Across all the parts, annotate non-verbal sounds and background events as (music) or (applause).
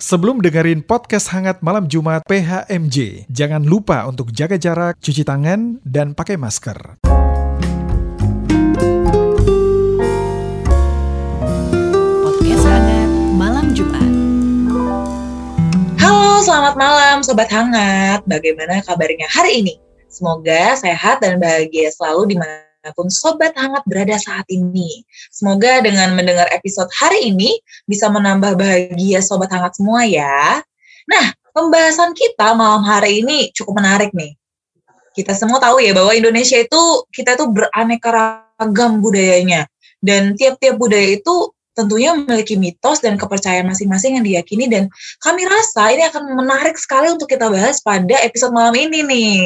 Sebelum dengerin podcast hangat malam Jumat PHMJ, jangan lupa untuk jaga jarak, cuci tangan, dan pakai masker. Podcast Hangat Malam Jumat. Halo, selamat malam Sobat Hangat. Bagaimana kabarnya hari ini? Semoga sehat dan bahagia selalu di mana pun Sobat Hangat berada saat ini. Semoga dengan mendengar episode hari ini bisa menambah bahagia Sobat Hangat semua ya. Nah, pembahasan kita malam hari ini cukup menarik nih. Kita semua tahu ya bahwa Indonesia itu kita tuh beraneka ragam budayanya. Dan tiap-tiap budaya itu tentunya memiliki mitos dan kepercayaan masing-masing yang diyakini dan kami rasa ini akan menarik sekali untuk kita bahas pada episode malam ini nih.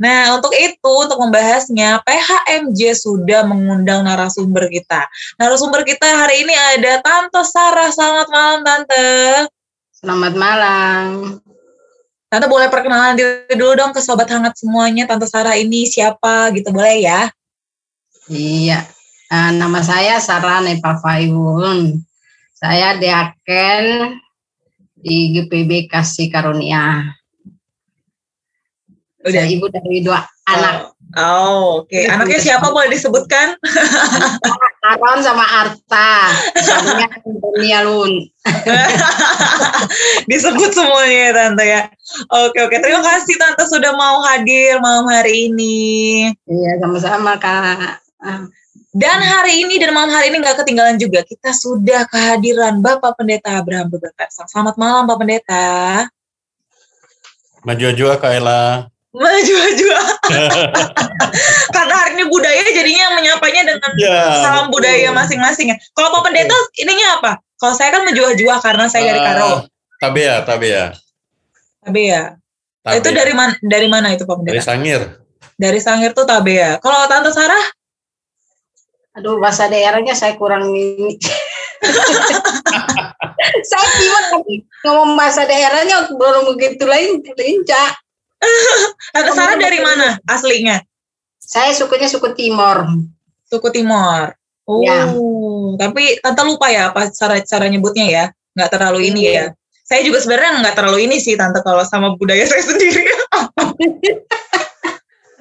Nah, untuk itu, untuk membahasnya, PHMJ sudah mengundang narasumber kita. Narasumber kita hari ini ada Tante Sarah. Selamat malam, Tante. Selamat malam. Tante boleh perkenalan diri dulu dong ke Sobat Hangat semuanya. Tante Sarah ini siapa gitu, boleh ya? Iya, uh, nama saya Sarah Nepal Faiwun. Saya Deaken di GPB Kasih Karunia. Udah. Saya ibu dari dua anak. Oh, oke. Iya, Anaknya siapa boleh disebutkan? Aron sama Arta. Suaminya Dunia Lun. (laughs) Disebut semuanya ya Tante ya. Oke oke, terima kasih Tante sudah mau hadir malam hari ini. Iya, sama-sama Kak. Dan hari ini dan malam hari ini nggak ketinggalan juga kita sudah kehadiran Bapak Pendeta Abraham Beberkasang. Selamat malam Pak Pendeta. Maju juga Kak Ella. Maju-maju. (laughs) (laughs) Karena hari ini budaya jadinya menyapanya dengan Ya, salam betul. budaya masing-masing. Kalau Pak Pendeta ininya apa? Kalau saya kan menjual-jual karena saya dari Karo. Ah, Tabea, Tabea. Tabea. Tabea. Itu dari mana dari mana itu Pak Dari Pendeta? Sangir. Dari Sangir tuh Tabea. Kalau Tante Sarah Aduh, bahasa daerahnya saya kurang ini. (laughs) saya gimana ngomong bahasa daerahnya belum begitu lain lincah. Sarah dari mana aslinya? Saya sukunya suku Timor. Suku Timor. Oh, Ya. tapi tante lupa ya apa cara cara nyebutnya ya? Nggak terlalu ini ya. Saya juga sebenarnya nggak terlalu ini sih tante kalau sama budaya saya sendiri.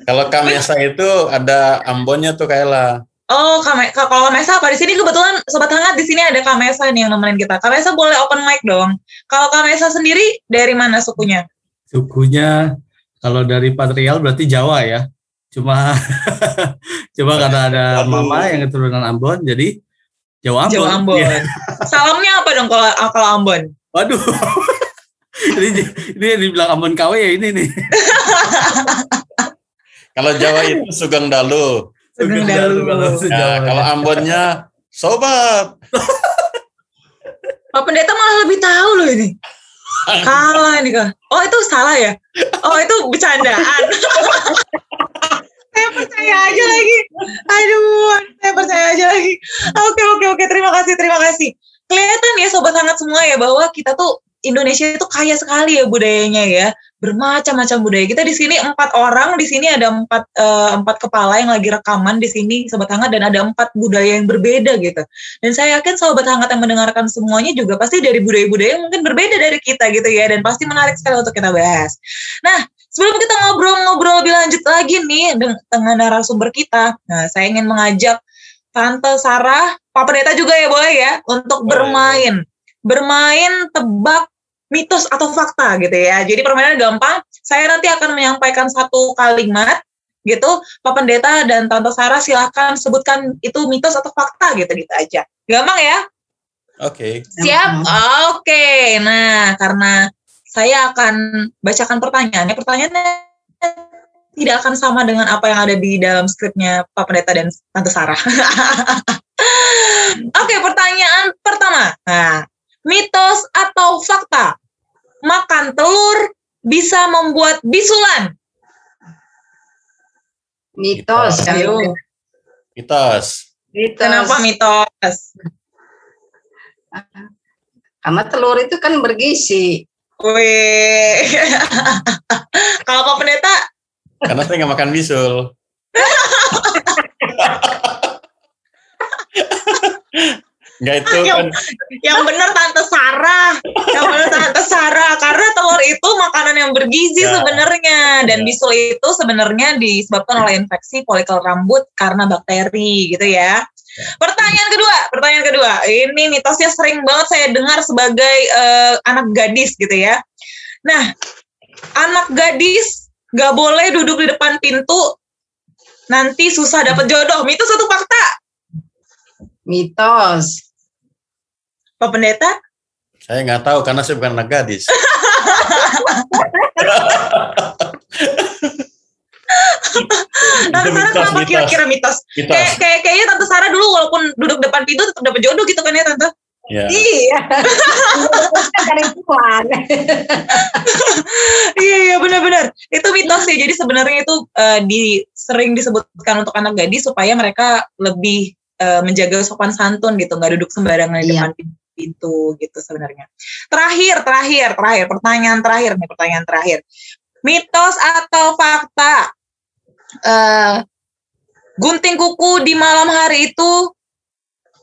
Kalau Kamesa itu ada Ambonnya tuh Kak Ella. Oh, kame, ka- kalau Kamesa apa di sini kebetulan sobat hangat di sini ada Kamesa nih yang nemenin kita. Kamesa boleh open mic dong. Kalau Kamesa sendiri dari mana sukunya? sukunya kalau dari Patrial berarti Jawa ya. Cuma (laughs) cuma karena ada mama yang keturunan Ambon jadi Jawa Ambon. Jawa Ambon. Iya. Salamnya apa dong kalau kalau Ambon? Waduh. (laughs) ini ini yang dibilang Ambon KW ya ini nih. (laughs) Kalau Jawa itu Sugeng Dalu. Sugeng Dalu. Kalau Jawa. kalau Ambonnya Sobat. Pak Pendeta malah lebih tahu loh ini. Kalah nih kak. Oh itu salah ya? Oh itu bercandaan. (laughs) saya percaya aja lagi. Aduh, saya percaya aja lagi. Oke oke oke. Terima kasih terima kasih. Kelihatan ya sobat hangat semua ya bahwa kita tuh Indonesia itu kaya sekali ya budayanya ya bermacam-macam budaya kita di sini empat orang di sini ada empat eh, empat kepala yang lagi rekaman di sini sobat hangat dan ada empat budaya yang berbeda gitu dan saya yakin sobat hangat yang mendengarkan semuanya juga pasti dari budaya-budaya yang mungkin berbeda dari kita gitu ya dan pasti menarik sekali untuk kita bahas. Nah, sebelum kita ngobrol-ngobrol lebih lanjut lagi nih deng- dengan narasumber kita, nah saya ingin mengajak Tante Sarah, Pak Pendeta juga ya boleh ya untuk Boleh. bermain, bermain tebak mitos atau fakta gitu ya. Jadi permainannya gampang. Saya nanti akan menyampaikan satu kalimat gitu. Pak Pendeta dan Tante Sarah silahkan sebutkan itu mitos atau fakta gitu gitu aja. Gampang ya? Oke. Siap? Oke. Nah, karena saya akan bacakan pertanyaannya. Pertanyaannya tidak akan sama dengan apa yang ada di dalam skripnya Pak Pendeta dan Tante Sarah. (laughs) Oke, pertanyaan pertama. Nah, mitos atau fakta? Makan telur bisa membuat bisulan. Mitos. Mitos. Ayo. Mitos. Mitos. Kenapa mitos? Karena telur itu kan bergizi. Wih. (laughs) Kalau Pak Pendeta Karena saya nggak makan bisul. (laughs) Enggak itu Yang- kan Yang bener Tante Sarah. Yang bener Tante yang bergizi Ya. sebenarnya dan Ya. bisul itu sebenarnya disebabkan oleh infeksi folikel rambut karena bakteri gitu ya. Pertanyaan kedua, pertanyaan kedua. Ini mitosnya sering banget saya dengar sebagai eh, anak gadis gitu ya. Nah, anak gadis gak boleh duduk di depan pintu nanti susah dapat jodoh. Mitos atau fakta? Mitos. Pak Pendeta? Saya nggak tahu karena saya bukan anak gadis. Tante Sarah mitos, kenapa kira-kira mitos? Mitos. Kayak, kayak kayaknya Tante Sarah dulu walaupun duduk depan pintu tetap dapat jodoh gitu kan ya Tante? Ya. Iya. Tuhan. Iya iya benar-benar itu mitos sih. Jadi sebenarnya itu eh, di sering disebutkan untuk anak gadis supaya mereka lebih eh, menjaga sopan santun gitu, nggak duduk sembarangan di Iya. depan pintu gitu sebenarnya. Terakhir, terakhir, terakhir, pertanyaan terakhir nih, pertanyaan terakhir. Mitos atau fakta? eh gunting kuku di malam hari itu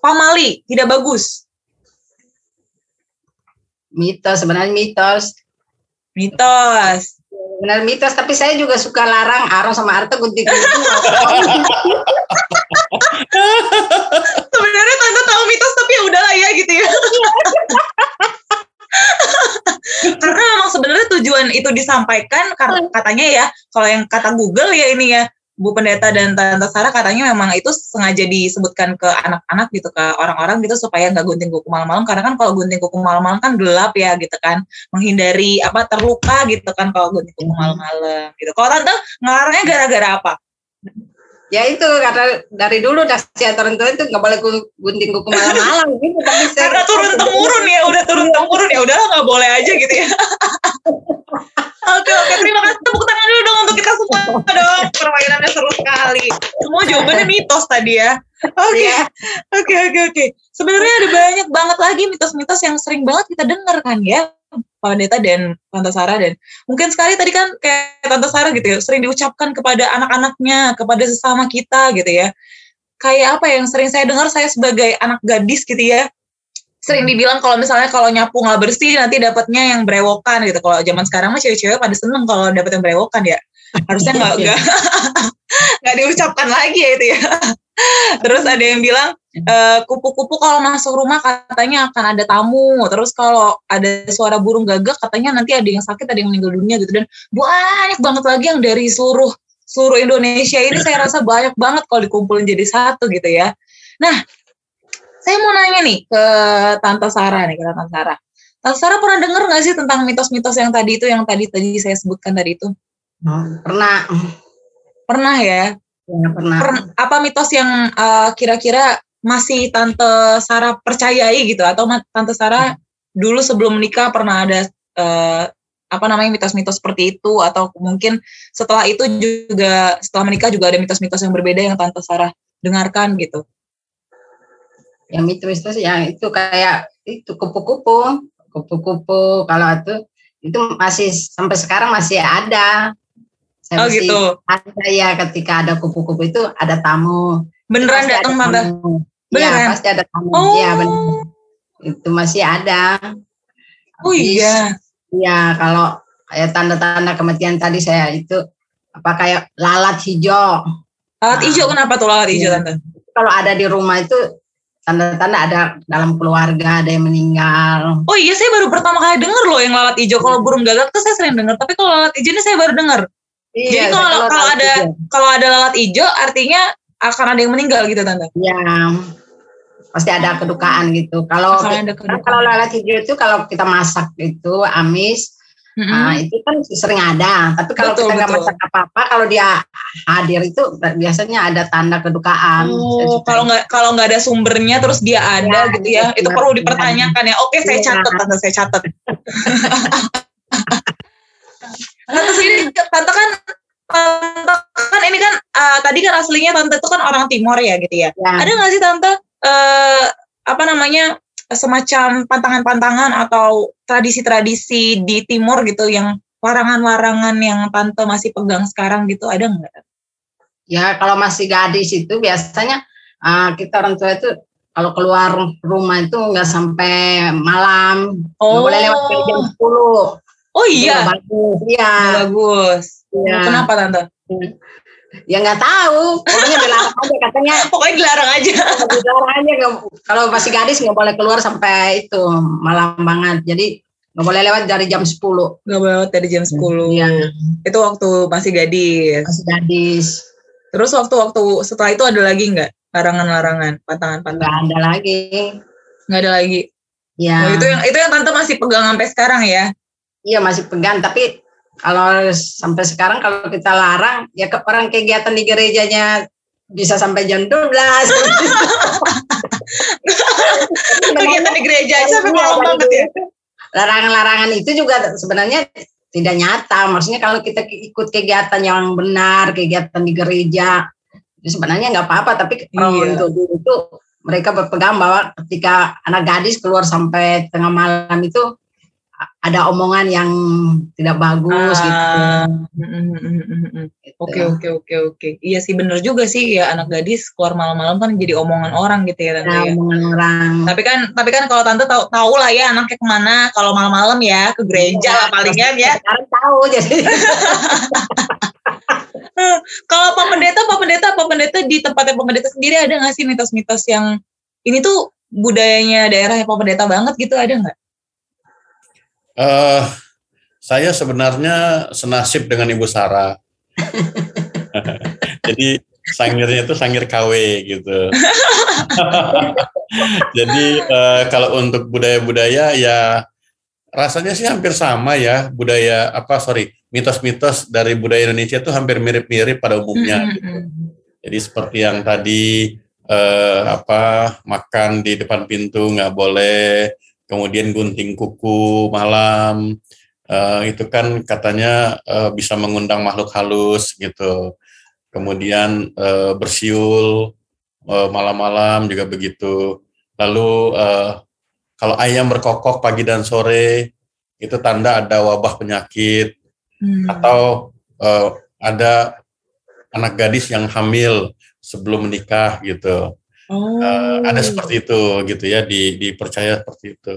pamali, tidak bagus. Mitos, sebenarnya mitos. Mitos. Benar mitos, tapi saya juga suka larang Aaron sama Arta gunting kuku. (laughs) sebenarnya tante tahu mitos tapi ya udahlah ya gitu ya (laughs) karena memang sebenarnya tujuan itu disampaikan karena katanya ya kalau yang kata Google ya ini ya Bu Pendeta dan Tante Sarah katanya memang itu sengaja disebutkan ke anak-anak gitu ke orang-orang gitu supaya nggak gunting kuku malam-malam. Karena kan kalau gunting kuku malam-malam kan gelap ya gitu kan. Menghindari apa terluka gitu kan kalau gunting kuku malam-malam gitu. Kalau Tante ngelarangnya gara-gara apa? Ya itu karena dari dulu nasihat orang tua itu nggak boleh gu- gunting kuku malam-malam gitu. Tapi saya, karena turun temurun ya udah turun temurun ya udahlah nggak boleh aja gitu ya. Oke oke terima kasih. Tepuk tangan dulu dong untuk kita semua dong. Permainannya seru sekali. Semua jawabannya mitos tadi ya. Oke Iya. oke oke oke. Sebenarnya ada banyak banget lagi mitos-mitos yang sering banget kita dengar kan ya Pak Pendeta dan Tante Sarah dan mungkin sekali tadi kan kayak Tante Sarah gitu ya sering diucapkan kepada anak-anaknya kepada sesama kita gitu ya. Kayak apa yang sering saya dengar saya sebagai anak gadis gitu ya sering dibilang kalau misalnya kalau nyapu nggak bersih nanti dapatnya yang berewokan gitu. Kalau zaman sekarang mah cewek-cewek pada seneng kalau dapet yang berewokan ya. Harusnya nggak (laughs) nggak nggak diucapkan lagi ya itu ya terus ada yang bilang eh, kupu-kupu kalau masuk rumah katanya akan ada tamu. Terus kalau ada suara burung gagak katanya nanti ada yang sakit ada yang meninggal dunia gitu. Dan banyak banget lagi yang dari seluruh seluruh Indonesia ini saya rasa banyak banget kalau dikumpulin jadi satu gitu ya. Nah saya mau nanya nih ke Tante Sarah nih ke Tante Sarah. Tante Sarah pernah dengar nggak sih tentang mitos-mitos yang tadi itu yang tadi tadi saya sebutkan tadi itu? Pernah, pernah ya ya, pernah. Per- apa mitos yang eh, kira-kira masih Tante Sarah percayai gitu? Atau Tante Sarah dulu sebelum menikah pernah ada eh, apa namanya mitos-mitos seperti itu? Atau mungkin setelah itu juga setelah menikah juga ada mitos-mitos yang berbeda yang Tante Sarah dengarkan gitu. yang mitos itu ya itu kayak itu kupu-kupu kupu-kupu. Kalau itu itu masih sampai sekarang masih ada Saya Oh masih gitu. ada ya ketika ada kupu-kupu itu ada tamu Beneran datang Tante? tamu. Beneran? Iya pasti ada tamu Oh. Iya benar itu masih ada Oh iya. Iya, kalau kayak tanda-tanda kematian tadi saya itu apa kayak lalat hijau. Lalat Nah. hijau kenapa tuh lalat hijau Iya. Tante? Kalau ada di rumah itu tanda-tanda ada dalam keluarga ada yang meninggal. Oh iya saya baru pertama kali denger loh yang lalat hijau. Kalau burung gagak tuh saya sering denger, tapi kalau lalat hijau ini saya baru denger. Jadi Iya, kalau- kalau ada-. Kalau ada lalat hijau artinya akan ada yang meninggal gitu Tante. Iya, pasti ada kedukaan gitu. Kalau kedukaan. kalau lalat hijau itu kalau kita masak itu amis, Mm-mm. nah, itu kan sering ada. Tapi kalau Betul, kita nggak masak apa-apa, kalau dia hadir itu biasanya ada tanda kedukaan. Oh, kalau nggak kalau nggak ada sumbernya terus dia ada Ya, gitu ya, iya, itu iya. perlu dipertanyakan ya. Oke, saya Iya. catat, tante saya catat. (laughs) tante tante kan, tante kan ini kan eh, tadi kan aslinya tante itu kan orang Timor ya gitu ya. Ya. Ada nggak sih tante eh, apa namanya semacam pantangan-pantangan atau tradisi-tradisi di Timor gitu yang larangan-larangan yang tante masih pegang sekarang gitu ada nggak? Ya kalau masih gadis itu biasanya ah, kita orang tua itu kalau keluar rumah itu nggak sampai malam, nggak boleh lewat dari jam 10. Oh iya, nggak bagus iya Nggak bagus. Iya. Kenapa tante? ya nggak tahu pokoknya dilarang aja katanya (laughs) Pokoknya dilarang aja. dilarang aja nggak- kalau masih gadis nggak boleh keluar sampai itu malam banget jadi nggak boleh lewat dari jam 10 Nggak boleh lewat dari jam 10. Iya. Itu waktu masih gadis. masih gadis Terus waktu-waktu setelah itu ada lagi nggak larangan-larangan, nggak pantangan-pantangan? ada lagi Nggak ada lagi. ya Oh, itu yang itu yang tante masih pegang sampai sekarang ya? Iya masih pegang tapi kalau sampai sekarang kalau kita larang ya ke orang kegiatan di gerejanya bisa sampai jam 12 (laughs) Kegiatan di gereja aja sampai malam banget ya? larangan-larangan itu juga sebenarnya tidak nyata. Maksudnya kalau kita ikut kegiatan yang benar, kegiatan di gereja, itu sebenarnya nggak apa-apa. Tapi kalau Iya. untuk dulu itu mereka berpegang bahwa ketika anak gadis keluar sampai tengah malam itu ada omongan yang tidak bagus gitu. Ah, mm, mm, mm. Gitu. Oke oke oke oke. Iya sih bener juga sih ya anak gadis keluar malam-malam kan jadi omongan orang gitu ya tante Nah, ya. omongan orang. Tapi kan tapi kan kalau tante tahu tahu lah ya anaknya ke mana kalau malam-malam ya ke gereja lah palingan ya. Sekarang tahu jadi. (laughs) Kalau Pak Pendeta Pak Pendeta Pak Pendeta di tempatnya Pak Pendeta sendiri ada nggak sih mitos-mitos yang ini tuh budayanya daerahnya Pak Pendeta banget gitu ada nggak? Eh, saya sebenarnya senasib dengan Ibu Sarah. (laughs) Jadi sangirnya itu sangir KW gitu. (laughs) Jadi eh, kalau untuk budaya-budaya ya rasanya sih hampir sama ya budaya apa sorry mitos-mitos dari budaya Indonesia itu hampir mirip-mirip pada umumnya. Gitu. Jadi seperti yang tadi eh, apa makan di depan pintu nggak boleh, kemudian gunting kuku malam eh, itu kan katanya eh, bisa mengundang makhluk halus gitu. Kemudian eh, bersiul eh, malam-malam juga begitu. Lalu eh, kalau ayam berkokok pagi dan sore itu tanda ada wabah penyakit Hmm. atau eh, ada anak gadis yang hamil sebelum menikah gitu. Oh. Eh, ada seperti itu gitu ya di dipercaya seperti itu.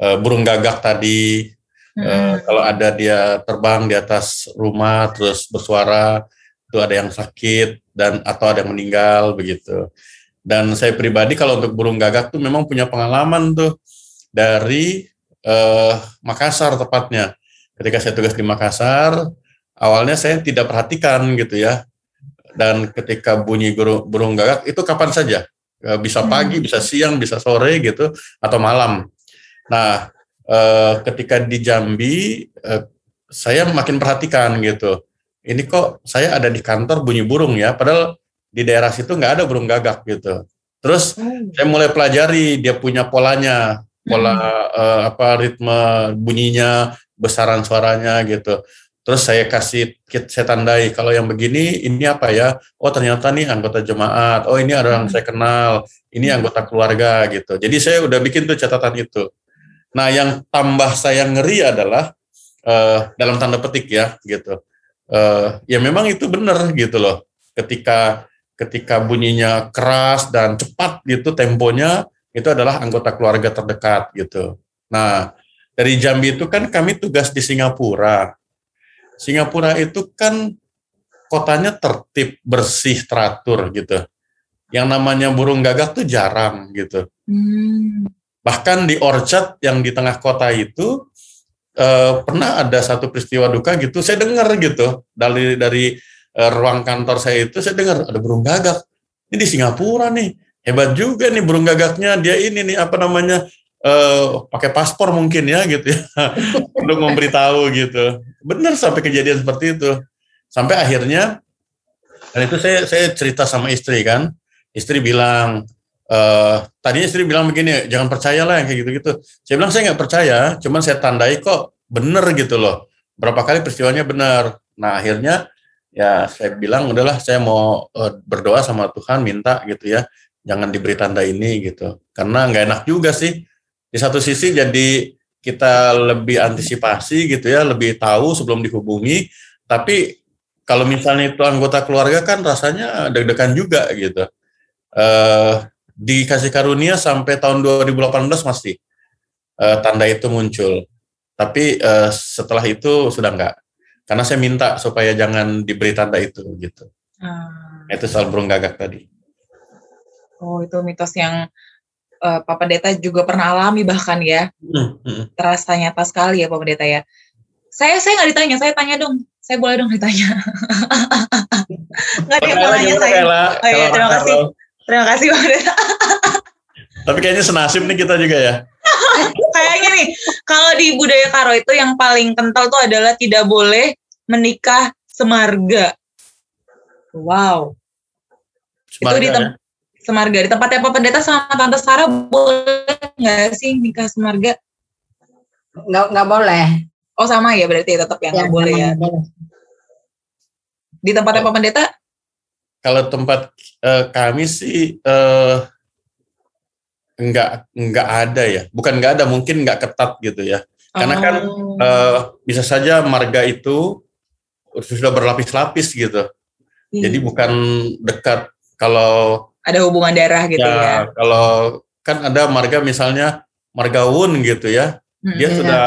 Eh, burung gagak tadi eh, Mm, kalau ada dia terbang di atas rumah terus bersuara itu ada yang sakit dan atau ada yang meninggal begitu. Dan saya pribadi kalau untuk burung gagak tuh memang punya pengalaman tuh dari eh, Makassar tepatnya. Ketika saya tugas di Makassar, awalnya saya tidak perhatikan gitu ya. Dan ketika bunyi burung gagak itu kapan saja, bisa pagi, bisa siang, bisa sore gitu, atau malam. Nah, eh, ketika di Jambi, eh, saya makin perhatikan gitu. Ini kok saya ada di kantor bunyi burung ya, padahal di daerah situ nggak ada burung gagak gitu. Terus saya mulai pelajari dia punya polanya, pola eh, apa ritme bunyinya, besaran suaranya gitu. Terus saya kasih kit saya tandai kalau yang begini ini apa ya? Oh ternyata nih anggota jemaat. Oh ini ada yang saya kenal. Ini anggota keluarga gitu. Jadi saya udah bikin tuh catatan itu. Nah yang tambah saya ngeri adalah eh, dalam tanda petik ya gitu. Eh, ya memang itu benar gitu loh. Ketika ketika bunyinya keras dan cepat gitu temponya itu adalah anggota keluarga terdekat gitu. Nah, dari Jambi itu kan kami tugas di Singapura. Singapura itu kan kotanya tertib, bersih, teratur gitu. Yang namanya burung gagak tuh jarang gitu. Hmm. Bahkan di Orchard yang di tengah kota itu eh, pernah ada satu peristiwa duka gitu. Saya dengar gitu dari dari eh, ruang kantor saya itu saya dengar ada burung gagak. Ini di Singapura nih. Hebat juga nih burung gagaknya. Dia ini nih apa namanya eh, pakai paspor mungkin ya gitu ya (laughs) untuk memberitahu gitu. Benar sampai kejadian seperti itu. Sampai akhirnya dan itu saya saya cerita sama istri kan. Istri bilang eh tadinya istri bilang begini, jangan percaya lah yang kayak gitu-gitu. Saya bilang saya nggak percaya, cuman saya tandai kok bener gitu loh. Berapa kali peristiwanya benar. Nah akhirnya ya saya bilang udahlah saya mau eh, berdoa sama Tuhan minta gitu ya, jangan diberi tanda ini gitu. Karena nggak enak juga sih. Di satu sisi jadi kita lebih antisipasi gitu ya, lebih tahu sebelum dihubungi. Tapi kalau misalnya itu anggota keluarga kan rasanya deg-degan juga gitu. Eh dikasih karunia sampai tahun 2018 masih eh, tanda itu muncul. Tapi eh, setelah itu sudah enggak. Karena saya minta supaya jangan diberi tanda itu gitu. Ah. Itu soal burung gagak tadi. Oh, itu mitos yang eh, Pak Pendeta juga pernah alami bahkan ya. Hmm, hmm. Terasa nyata sekali ya Pak Pendeta ya. Saya saya nggak ditanya, saya tanya dong. Saya boleh dong ditanya. Nggak ada yang mau nanya saya. Kayla? Oh iya, terima Kak kasih. Terima kasih Pak Pendeta. Tapi kayaknya senasib nih kita juga ya. (laughs) Kayaknya nih, kalau di budaya Karo itu yang paling kental tuh adalah tidak boleh menikah semarga. Wow. Semarga, itu di ya. Semarga di tempatnya Pak Pendeta sama Tante Sarah boleh nggak sih nikah semarga? nggak nggak boleh Oh sama ya berarti tetap yang nggak boleh ya. nggak boleh. Di tempatnya Pak Pendeta Kalau tempat eh, kami sih eh, enggak enggak ada ya. Bukan enggak ada, mungkin enggak ketat gitu ya. Karena kan. Eh, bisa saja marga itu sudah berlapis-lapis gitu. Iya. Jadi bukan dekat. Kalau ada hubungan darah gitu ya. ya, kalau kan ada marga misalnya marga Wun gitu ya. Mm, Dia iya. sudah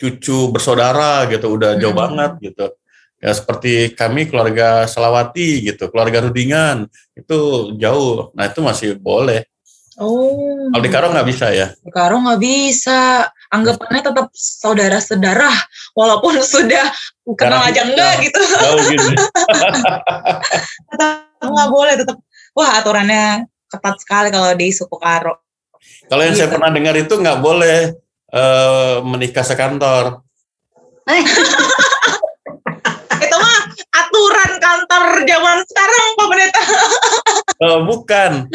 cucu bersaudara gitu, udah jauh Hmm. banget gitu. Ya seperti kami keluarga Selawati gitu, keluarga Rudingan itu jauh. Nah itu masih boleh. Oh. Kalau di Karo nggak bisa ya. Di Karo nggak bisa. Anggapannya tetap saudara-saudara walaupun (laughs) sudah kenal aja enggak gitu. Jauh gitu. (laughs) Tetap nggak boleh tetap. Wah aturannya ketat sekali kalau di suku Karo. Kalau yang saya Gitu. pernah dengar itu nggak boleh eh, menikah sekantor. (laughs) Itu mah aturan kantor zaman sekarang Pak Pendeta. (laughs) Eh, bukan.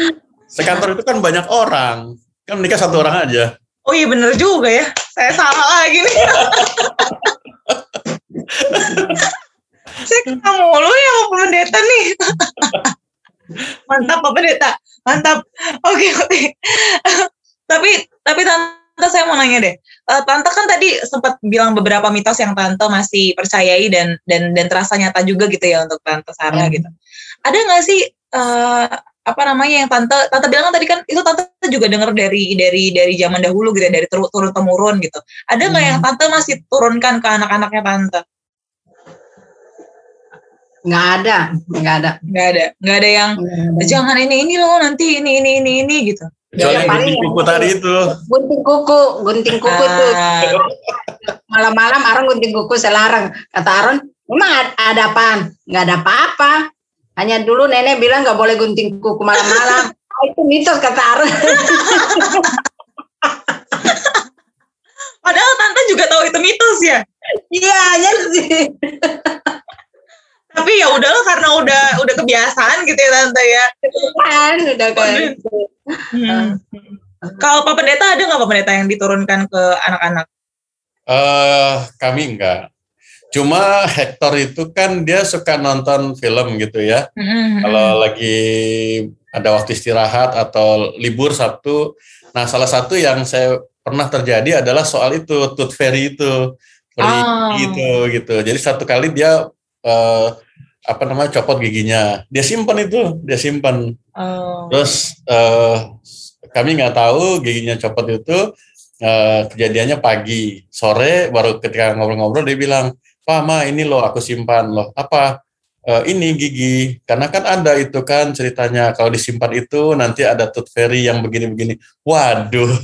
Sekantor itu kan banyak orang. Kan menikah satu orang aja. Oh iya bener juga ya. Saya salah lagi nih. (laughs) Saya kena mulu ya Pak Pendeta nih. Mantap Pak Pendeta. Mantap. Oke oke. tapi tapi Tante saya mau nanya deh. Eh, Tante kan tadi sempat bilang beberapa mitos yang Tante masih percayai dan dan dan terasa nyata juga gitu ya untuk Tante Sarah Hmm. gitu. Ada nggak sih eh, apa namanya yang Tante Tante bilang kan tadi kan itu Tante juga dengar dari dari dari zaman dahulu gitu ya dari turun turun temurun gitu. Ada nggak Hmm. yang Tante masih turunkan ke anak-anaknya Tante? Nggak ada nggak ada. Nggak ada, nggak ada yang jangan ini ini loh nanti ini ini ini ini gitu. Kecuali Ya, yang paling gunting yang kuku tadi itu. gunting kuku gunting kuku tuh Ah, malam-malam Aron gunting kuku selarang. Kata Aron memang ad- ada apaan? Nggak ada apa-apa. Hanya dulu nenek bilang nggak boleh gunting kuku malam-malam. Ah, (laughs) itu mitos kata Aron padahal Tante juga tahu itu mitos ya. iya ya sih Tapi ya udahlah karena udah udah kebiasaan gitu ya Tante ya. kan udah kayak gitu. Hmm. Kalau Pak Pendeta ada nggak Pak Pendeta yang diturunkan ke anak-anak? Eh, kami enggak. Cuma Hector itu kan dia suka nonton film gitu ya. Hmm. Kalau lagi ada waktu istirahat atau libur Sabtu. Nah, salah satu yang saya pernah terjadi adalah soal itu tooth fairy itu. Pergi Oh. gitu gitu. Jadi satu kali dia eh, apa namanya copot giginya. Dia simpan itu, dia simpan. Oh. Terus eh, kami nggak tahu giginya copot itu eh, kejadiannya pagi, sore baru ketika ngobrol-ngobrol dia bilang, Pak Ma ini loh aku simpan loh apa Eh, ini gigi karena kan ada itu kan ceritanya kalau disimpan itu nanti ada tooth fairy yang begini-begini. Waduh, (laughs)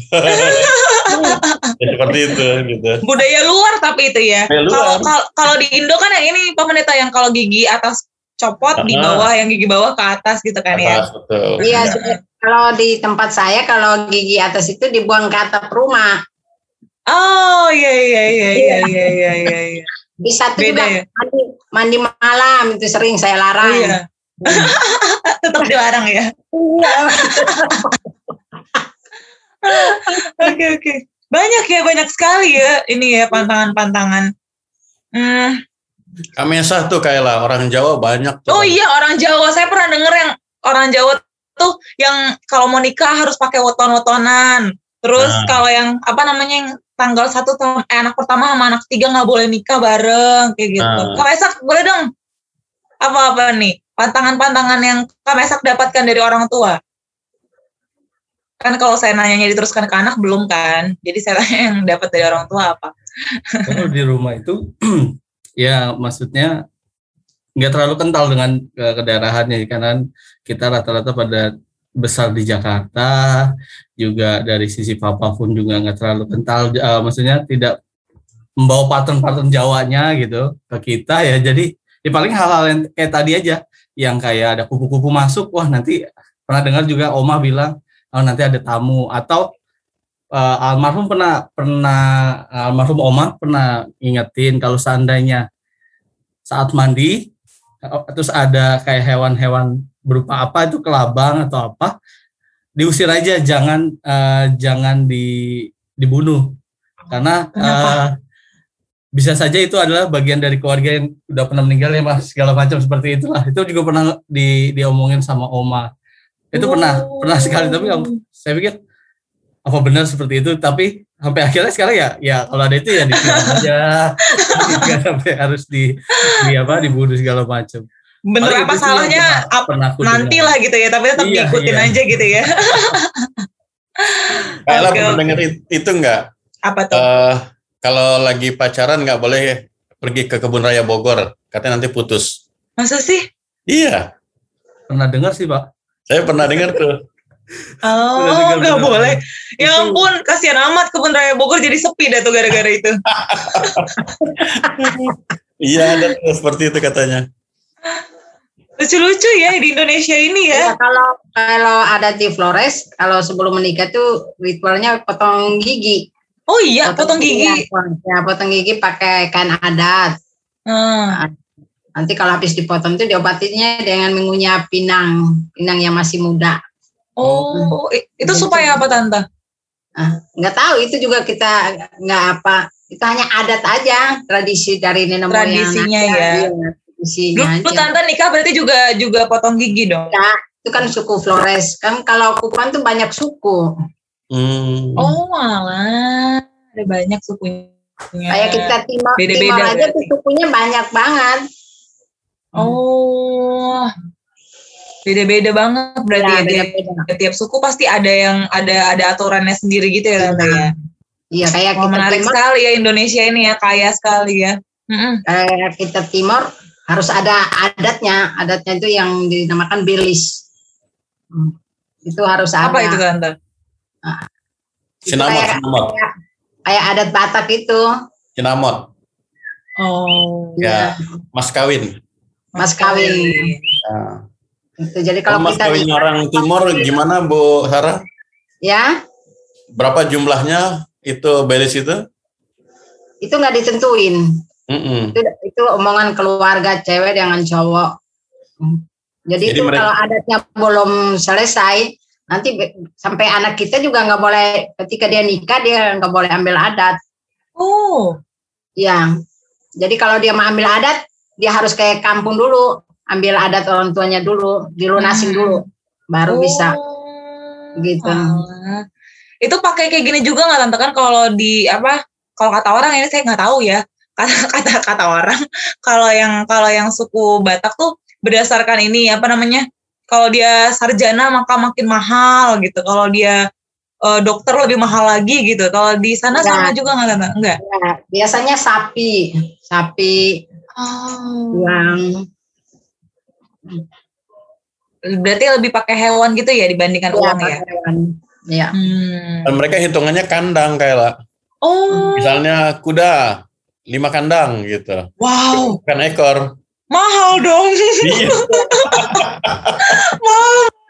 ya, seperti (laughs) itu gitu. Budaya luar tapi itu ya. Kalau di Indo kan yang ini Pendeta yang kalau gigi atas copot di Ah. bawah yang gigi bawah ke atas gitu kan ya. Atas, betul. iya kalau di tempat saya kalau gigi atas itu dibuang ke atap rumah Oh iya iya iya iya iya iya iya. iya. di satu Beda juga ya? mandi, mandi malam itu sering saya larang iya. (laughs) Tetap dilarang ya. Iya. (laughs) Oke oke. Banyak ya banyak sekali ya ini ya pantangan-pantangan. Hmm. Kamesah tuh kayak lah orang Jawa banyak tuh. Oh iya orang Jawa saya pernah denger yang orang Jawa tuh yang kalau mau nikah harus pakai weton-wetonan. Terus Nah. kalau yang apa namanya yang tanggal satu tahun eh, anak pertama sama anak ketiga nggak boleh nikah bareng kayak gitu. Nah. Kak boleh dong apa-apa nih pantangan-pantangan yang Kak dapatkan dari orang tua? Kan kalau saya nanyanya diteruskan ke anak belum kan? Jadi saya tanya yang dapat dari orang tua apa? Kalau di rumah itu (clears throat) ya maksudnya nggak terlalu kental dengan eh, kedaerahannya karena kita rata-rata pada besar di Jakarta juga dari sisi papa pun juga nggak terlalu kental. Eh, maksudnya tidak membawa pattern-pattern Jawanya gitu ke kita ya. Jadi ya paling hal-hal yang kayak tadi aja yang kayak ada kupu-kupu masuk wah nanti pernah dengar juga Oma bilang oh, nanti ada tamu. Atau eh, almarhum pernah pernah almarhum Oma pernah ingetin kalau seandainya saat mandi eh, terus ada kayak hewan-hewan berupa apa itu kelabang atau apa diusir aja jangan eh, jangan di dibunuh. Karena Kenapa? eh, bisa saja itu adalah bagian dari keluarga yang udah pernah meninggal ya mas segala macam seperti itulah. Itu juga pernah di diomongin sama Oma itu pernah Oh. pernah sekali tapi yang saya pikir apa benar seperti itu tapi sampai akhirnya sekarang ya ya kalau ada itu ya ditilang (laughs) aja Nggak sampai harus di, di apa dibunuh segala macam bener Paling apa salahnya pernah- ap- pernah aku nanti dengar. lah gitu ya tapi tetap Iya, diikutin iya. aja gitu ya (laughs) Kayla Oke, pernah it- itu enggak? apa tuh Eh, kalau lagi pacaran nggak boleh pergi ke kebun raya Bogor, katanya nanti putus. masa sih Iya, pernah dengar sih pak saya pernah dengar tuh. (laughs) oh nggak bener. boleh ya ampun kasihan amat kebun raya Bogor jadi sepi dah tuh gara-gara itu (laughs) Iya, ada tuh seperti itu katanya. lucu-lucu ya di Indonesia ini ya Ya, kalau kalau ada di Flores, kalau sebelum menikah tuh ritualnya potong gigi. oh iya potong gigi Ya, potong gigi pakai kain adat. Hmm. Nanti kalau habis dipotong tuh diobatinya dengan mengunyah pinang, pinang yang masih muda. oh itu supaya apa tante Nggak tahu itu juga kita nggak apa. Itu hanya adat aja, tradisi dari nenek moyang. Tradisinya aja. ya. Iya, tradisinya dulu tante nikah berarti juga juga potong gigi dong Itu kan suku Flores. Kan kalau Kukuan tuh banyak suku. Hmm. oh malah ada banyak sukunya Kayak kita timur, Beda-beda timur aja tuh sukunya banyak banget. Oh beda-beda banget berarti Ya, ya, tiap, beda-beda. tiap suku pasti ada yang ada ada aturannya sendiri gitu ya tante ya Iya kayak Wah, kita menarik timur, sekali ya Indonesia ini ya kaya sekali ya Mm-mm. kayak kita timur harus ada adatnya. Adatnya itu yang dinamakan bilis. Hmm. Itu harus apa ada. itu tante Itu Sinamot, kayak, sinamot, kayak adat Batak itu. sinamot. oh Ya, mas kawin. Mas kawin. Nah, Itu. Jadi kalau mas kita kawin orang timur gimana Bu Sarah? ya Berapa jumlahnya itu belis itu? itu nggak ditentuin. Mm-mm. Itu, itu omongan keluarga cewek dengan cowok. Jadi, Jadi itu mereka- kalau adatnya belum selesai, nanti be- sampai anak kita juga nggak boleh ketika dia nikah dia nggak boleh ambil adat. oh Ya, jadi kalau dia mau ambil adat, dia harus ke kampung dulu, ambil adat orang tuanya dulu, dilunasin Hmm. dulu, baru bisa. Oh, Gitu. alah. Itu pakai kayak gini juga nggak tante kan kalau di apa? Kalau kata orang ini saya nggak tahu ya. (laughs) Kata kata kata orang kalau yang kalau yang suku Batak tuh berdasarkan ini apa namanya? Kalau dia sarjana maka makin mahal gitu. Kalau dia eh, dokter lebih mahal lagi gitu. Kalau di sana Ya. sama juga nggak tante? Enggak. Ya, biasanya sapi, sapi Oh. yang Berarti lebih pakai hewan gitu ya dibandingkan uang ya. hewan. Ya. Hmm. Dan mereka hitungannya kandang kayak Oh, misalnya kuda lima kandang gitu, wow, bukan ekor. mahal dong. Iya. (laughs)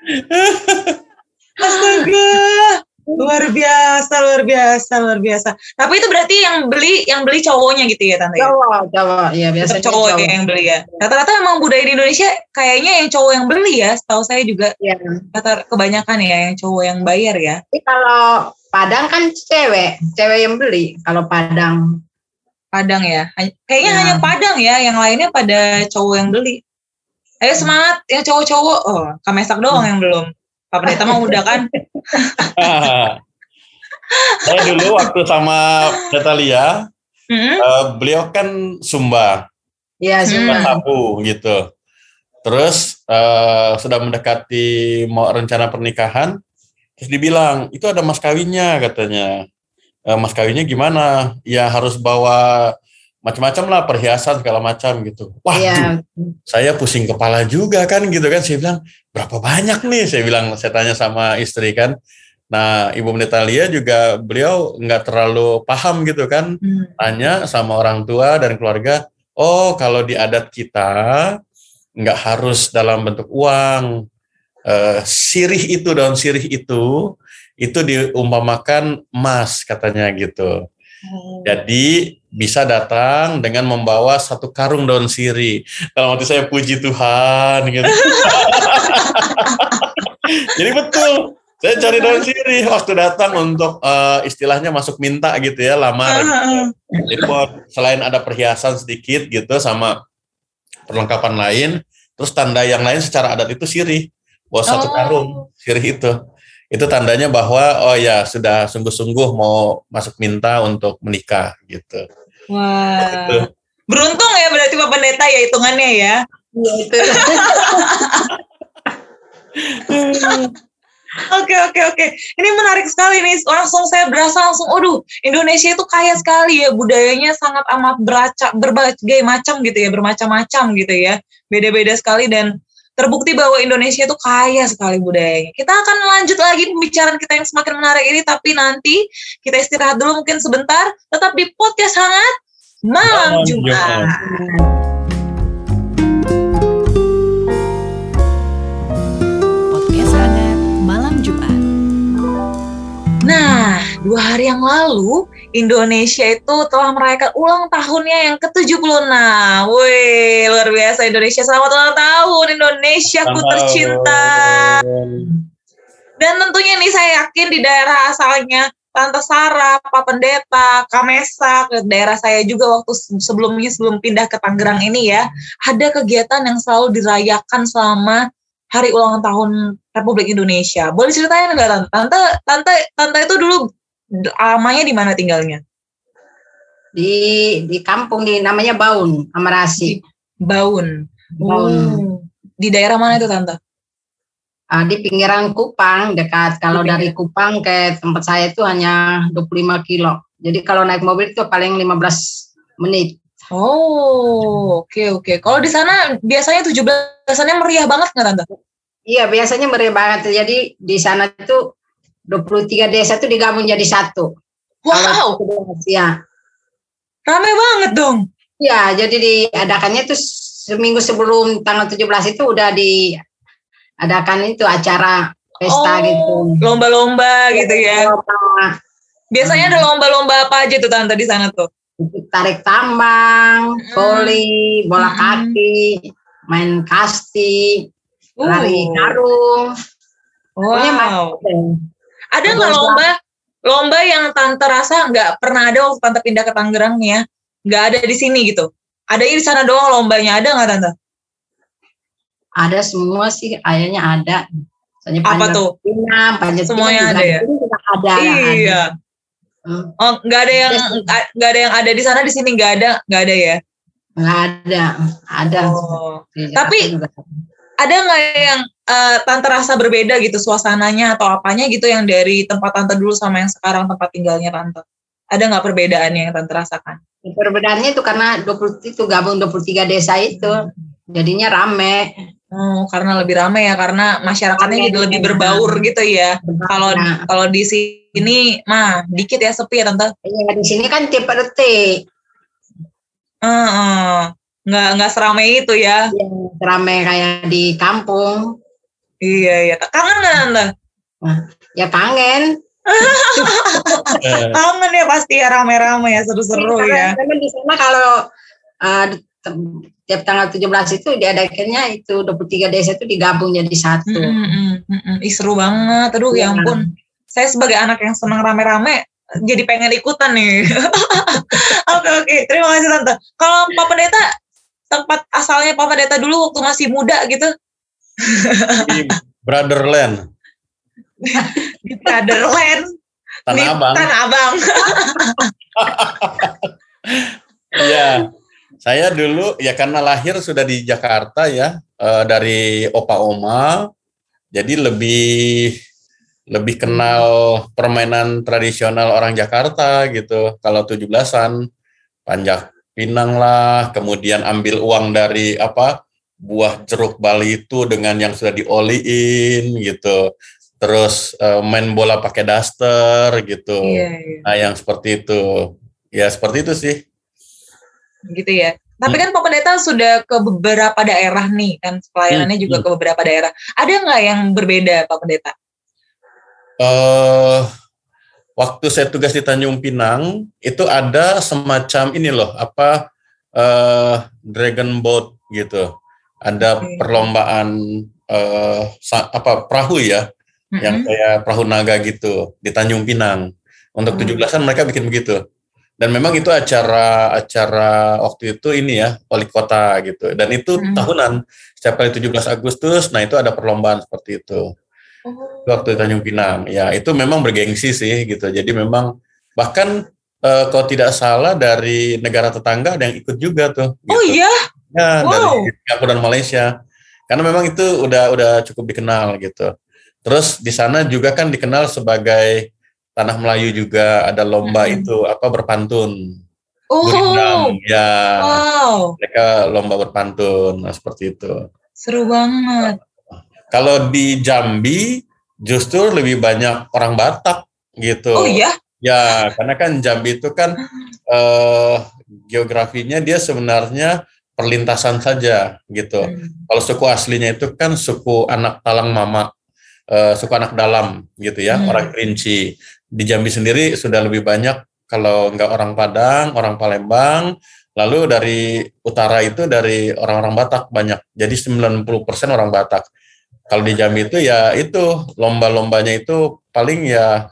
(laughs) Astaga. Luar biasa, luar biasa, luar biasa. Tapi itu berarti yang beli yang beli cowoknya gitu ya tante? ya? Cowok, cowok, ya biasanya cowok cowok. yang beli ya. Rata-rata memang budaya di Indonesia kayaknya yang cowok yang beli ya. Setahu saya juga Ya. rata kebanyakan ya yang cowok yang bayar ya. Tapi kalau Padang kan cewek, cewek yang beli. Kalau Padang, Padang ya. Kayaknya Ya. hanya Padang ya, yang lainnya pada cowok yang beli. Ayo semangat yang cowok-cowok. Oh, Kamesak doang yang belum. Pak Pendeta mah udah kan. (laughs) Saya dulu waktu sama Natalia, Mm-mm. eh, beliau kan Sumba, ya Hmm. suka. Sabu gitu. Terus eh, sudah mendekati mau rencana pernikahan, Terus dibilang, itu ada mas kawinnya katanya. E, mas kawinnya gimana? Ya harus bawa macam-macam lah perhiasan segala macam gitu. Wah, Iya. saya pusing kepala juga kan gitu kan. Saya bilang berapa banyak nih? Saya bilang saya tanya sama istri kan. Nah, Ibu Netalia juga beliau nggak terlalu paham gitu kan. Hmm. Tanya sama orang tua dan keluarga. Oh, kalau di adat kita nggak harus dalam bentuk uang. Eh, sirih itu daun sirih itu itu diumpamakan emas katanya gitu. Jadi bisa datang dengan membawa satu karung daun sirih. Dalam hati saya puji Tuhan gitu. (laughs) Jadi betul. Saya cari daun sirih waktu datang untuk eh, istilahnya masuk minta gitu ya, lamar. Jadi buat selain ada perhiasan sedikit gitu sama perlengkapan lain, terus tanda yang lain secara adat itu sirih. Bawa satu Oh. karung sirih itu. Itu tandanya bahwa oh ya sudah sungguh-sungguh mau masuk minta untuk menikah gitu. Wah. Gitu. Beruntung ya berarti Pak Pendeta ya hitungannya ya. Iya itu. (laughs) Oke oke oke. Ini menarik sekali nih. Langsung saya berasa langsung, aduh Indonesia itu kaya sekali ya budayanya sangat amat beraca, berbagai macam gitu ya, bermacam-macam gitu ya, beda-beda sekali dan terbukti bahwa Indonesia itu kaya sekali budayanya. Kita akan lanjut lagi pembicaraan kita yang semakin menarik ini, tapi nanti kita istirahat dulu mungkin sebentar. Tetap di podcast hangat malam. Jumat. Podcast hangat malam Jumat. Nah, dua hari yang lalu Indonesia itu telah merayakan ulang tahunnya yang ke-76. Wih, luar biasa Indonesia. Selamat ulang tahun Indonesiaku Selamat tercinta. Dan tentunya nih saya yakin di daerah asalnya Tante Sarah, Pak Pendeta, Kamesa, ke daerah saya juga waktu se- sebelumnya sebelum pindah ke Tangerang ini ya, ada kegiatan yang selalu dirayakan selama hari ulang tahun Republik Indonesia. Boleh ceritain nggak tante? Tante, tante, tante itu dulu lamanya di mana tinggalnya? Di di kampung di namanya Baun, Amarasi. Baun. Baun. Oh. Di daerah mana itu tante? Ah, di pinggiran Kupang dekat. Kalau dari Kupang ke tempat saya itu hanya 25 kilo. Jadi kalau naik mobil itu paling 15 menit. Oh, oke oke. Kalau di sana biasanya 17-annya meriah banget nggak tante? Iya, biasanya meriah banget. Jadi di sana itu 23 desa itu digabung jadi satu. Wow, ya. rame banget dong. Ya, jadi diadakannya itu seminggu sebelum tanggal 17 itu udah diadakan itu acara pesta Oh, gitu. Lomba-lomba gitu ya. Lomba, Biasanya ada lomba-lomba apa aja tuh tante di sana tuh? Tarik tambang, voli, bola Hmm. kaki, main kasti, Uh. lari karung. Pokoknya Wow. macam. Ada nggak Lomba. lomba yang tante rasa nggak pernah ada waktu tante pindah ke Tangerang ya? Nggak ada di sini gitu. Ada di sana doang lombanya ada nggak tante? Ada semua sih, kayaknya ada. Misalnya Apa tuh? panjat Semuanya ada ya? ada. iya. ada. Hmm, Oh nggak ada yang nggak ada yang ada di sana di sini nggak ada nggak ada ya? Nggak ada, ada. Oh. Tapi-. Ada nggak yang eh, tante rasa berbeda gitu suasananya atau apanya gitu yang dari tempat tante dulu sama yang sekarang tempat tinggalnya tante? Ada nggak perbedaannya yang tante rasakan? Perbedaannya itu karena 20 itu gabung 23 desa itu. Jadinya rame. Oh, karena lebih ramai ya, karena masyarakatnya Rame, jadi lebih berbaur gitu ya. Kalau Nah, kalau di sini mah dikit ya sepi ya tante. iya, di sini kan tipe RT. Heeh. Nggak nggak seramai itu ya. yang rame kayak di kampung. Iya iya. Kangen nggak tante? Ya kangen. Eh, Kangen ya pasti ya rame-rame ya seru-seru ya. Karena di sana kalau uh, tiap tanggal 17 itu diadakannya itu 23 desa itu digabung jadi satu. Mm, mm, mm, mm. Ih, seru banget. Aduh ya Iya. ampun. Saya sebagai anak yang senang rame-rame jadi pengen ikutan nih. (laughs) Oke oke. Terima kasih tante. Kalau Pak Pendeta tempat asalnya Pak Pendeta dulu waktu masih muda gitu di Brotherland, (laughs) di Brotherland di Tanah Abang. Tanah Abang. (laughs) Iya. Saya dulu ya karena lahir sudah di Jakarta ya eh, dari opa oma, jadi lebih lebih kenal permainan tradisional orang Jakarta gitu. Kalau 17-an panjak pinang lah, kemudian ambil uang dari apa buah jeruk Bali itu dengan yang sudah dioliin gitu. Terus uh, main bola pakai daster gitu. Iya, iya. Nah, yang seperti itu. Ya, seperti itu sih. Gitu ya. Tapi kan Pak Pendeta sudah ke beberapa daerah nih kan pelayanannya Hmm, juga hmm. ke beberapa daerah. Ada nggak yang berbeda Pak Pendeta? eh waktu saya tugas di Tanjung Pinang itu ada semacam ini loh apa eh dragon boat gitu ada Oke. perlombaan sa- apa perahu ya yang Mm-mm. kayak perahu naga gitu di Tanjung Pinang untuk Hmm. 17-an mereka bikin begitu dan memang itu acara acara waktu itu ini ya wali kota gitu dan itu Hmm. tahunan setiap kali 17 Agustus nah itu ada perlombaan seperti itu Oh. waktu di Tanjung Pinang. Ya, itu memang bergengsi sih gitu. Jadi memang bahkan eh, kalau tidak salah dari negara tetangga ada yang ikut juga tuh. Oh gitu. iya, Ya, Wow. dari Singapura dan Malaysia. Karena memang itu udah udah cukup dikenal gitu. Terus di sana juga kan dikenal sebagai tanah Melayu juga ada lomba Mm-mm. itu apa berpantun. oh, Gurindam. Ya, wow, mereka lomba berpantun nah, seperti itu. seru banget. Kalau di Jambi justru lebih banyak orang Batak gitu. Oh iya, Ya, karena kan Jambi itu kan eh, geografinya dia sebenarnya perlintasan saja gitu. Hmm. Kalau suku aslinya itu kan suku anak talang mama, eh, suku anak dalam gitu ya, Hmm. orang Kerinci. Di Jambi sendiri sudah lebih banyak kalau nggak orang Padang, orang Palembang, lalu dari utara itu dari orang-orang Batak banyak. Jadi 90% orang Batak. Kalau di Jambi itu ya itu lomba-lombanya itu paling ya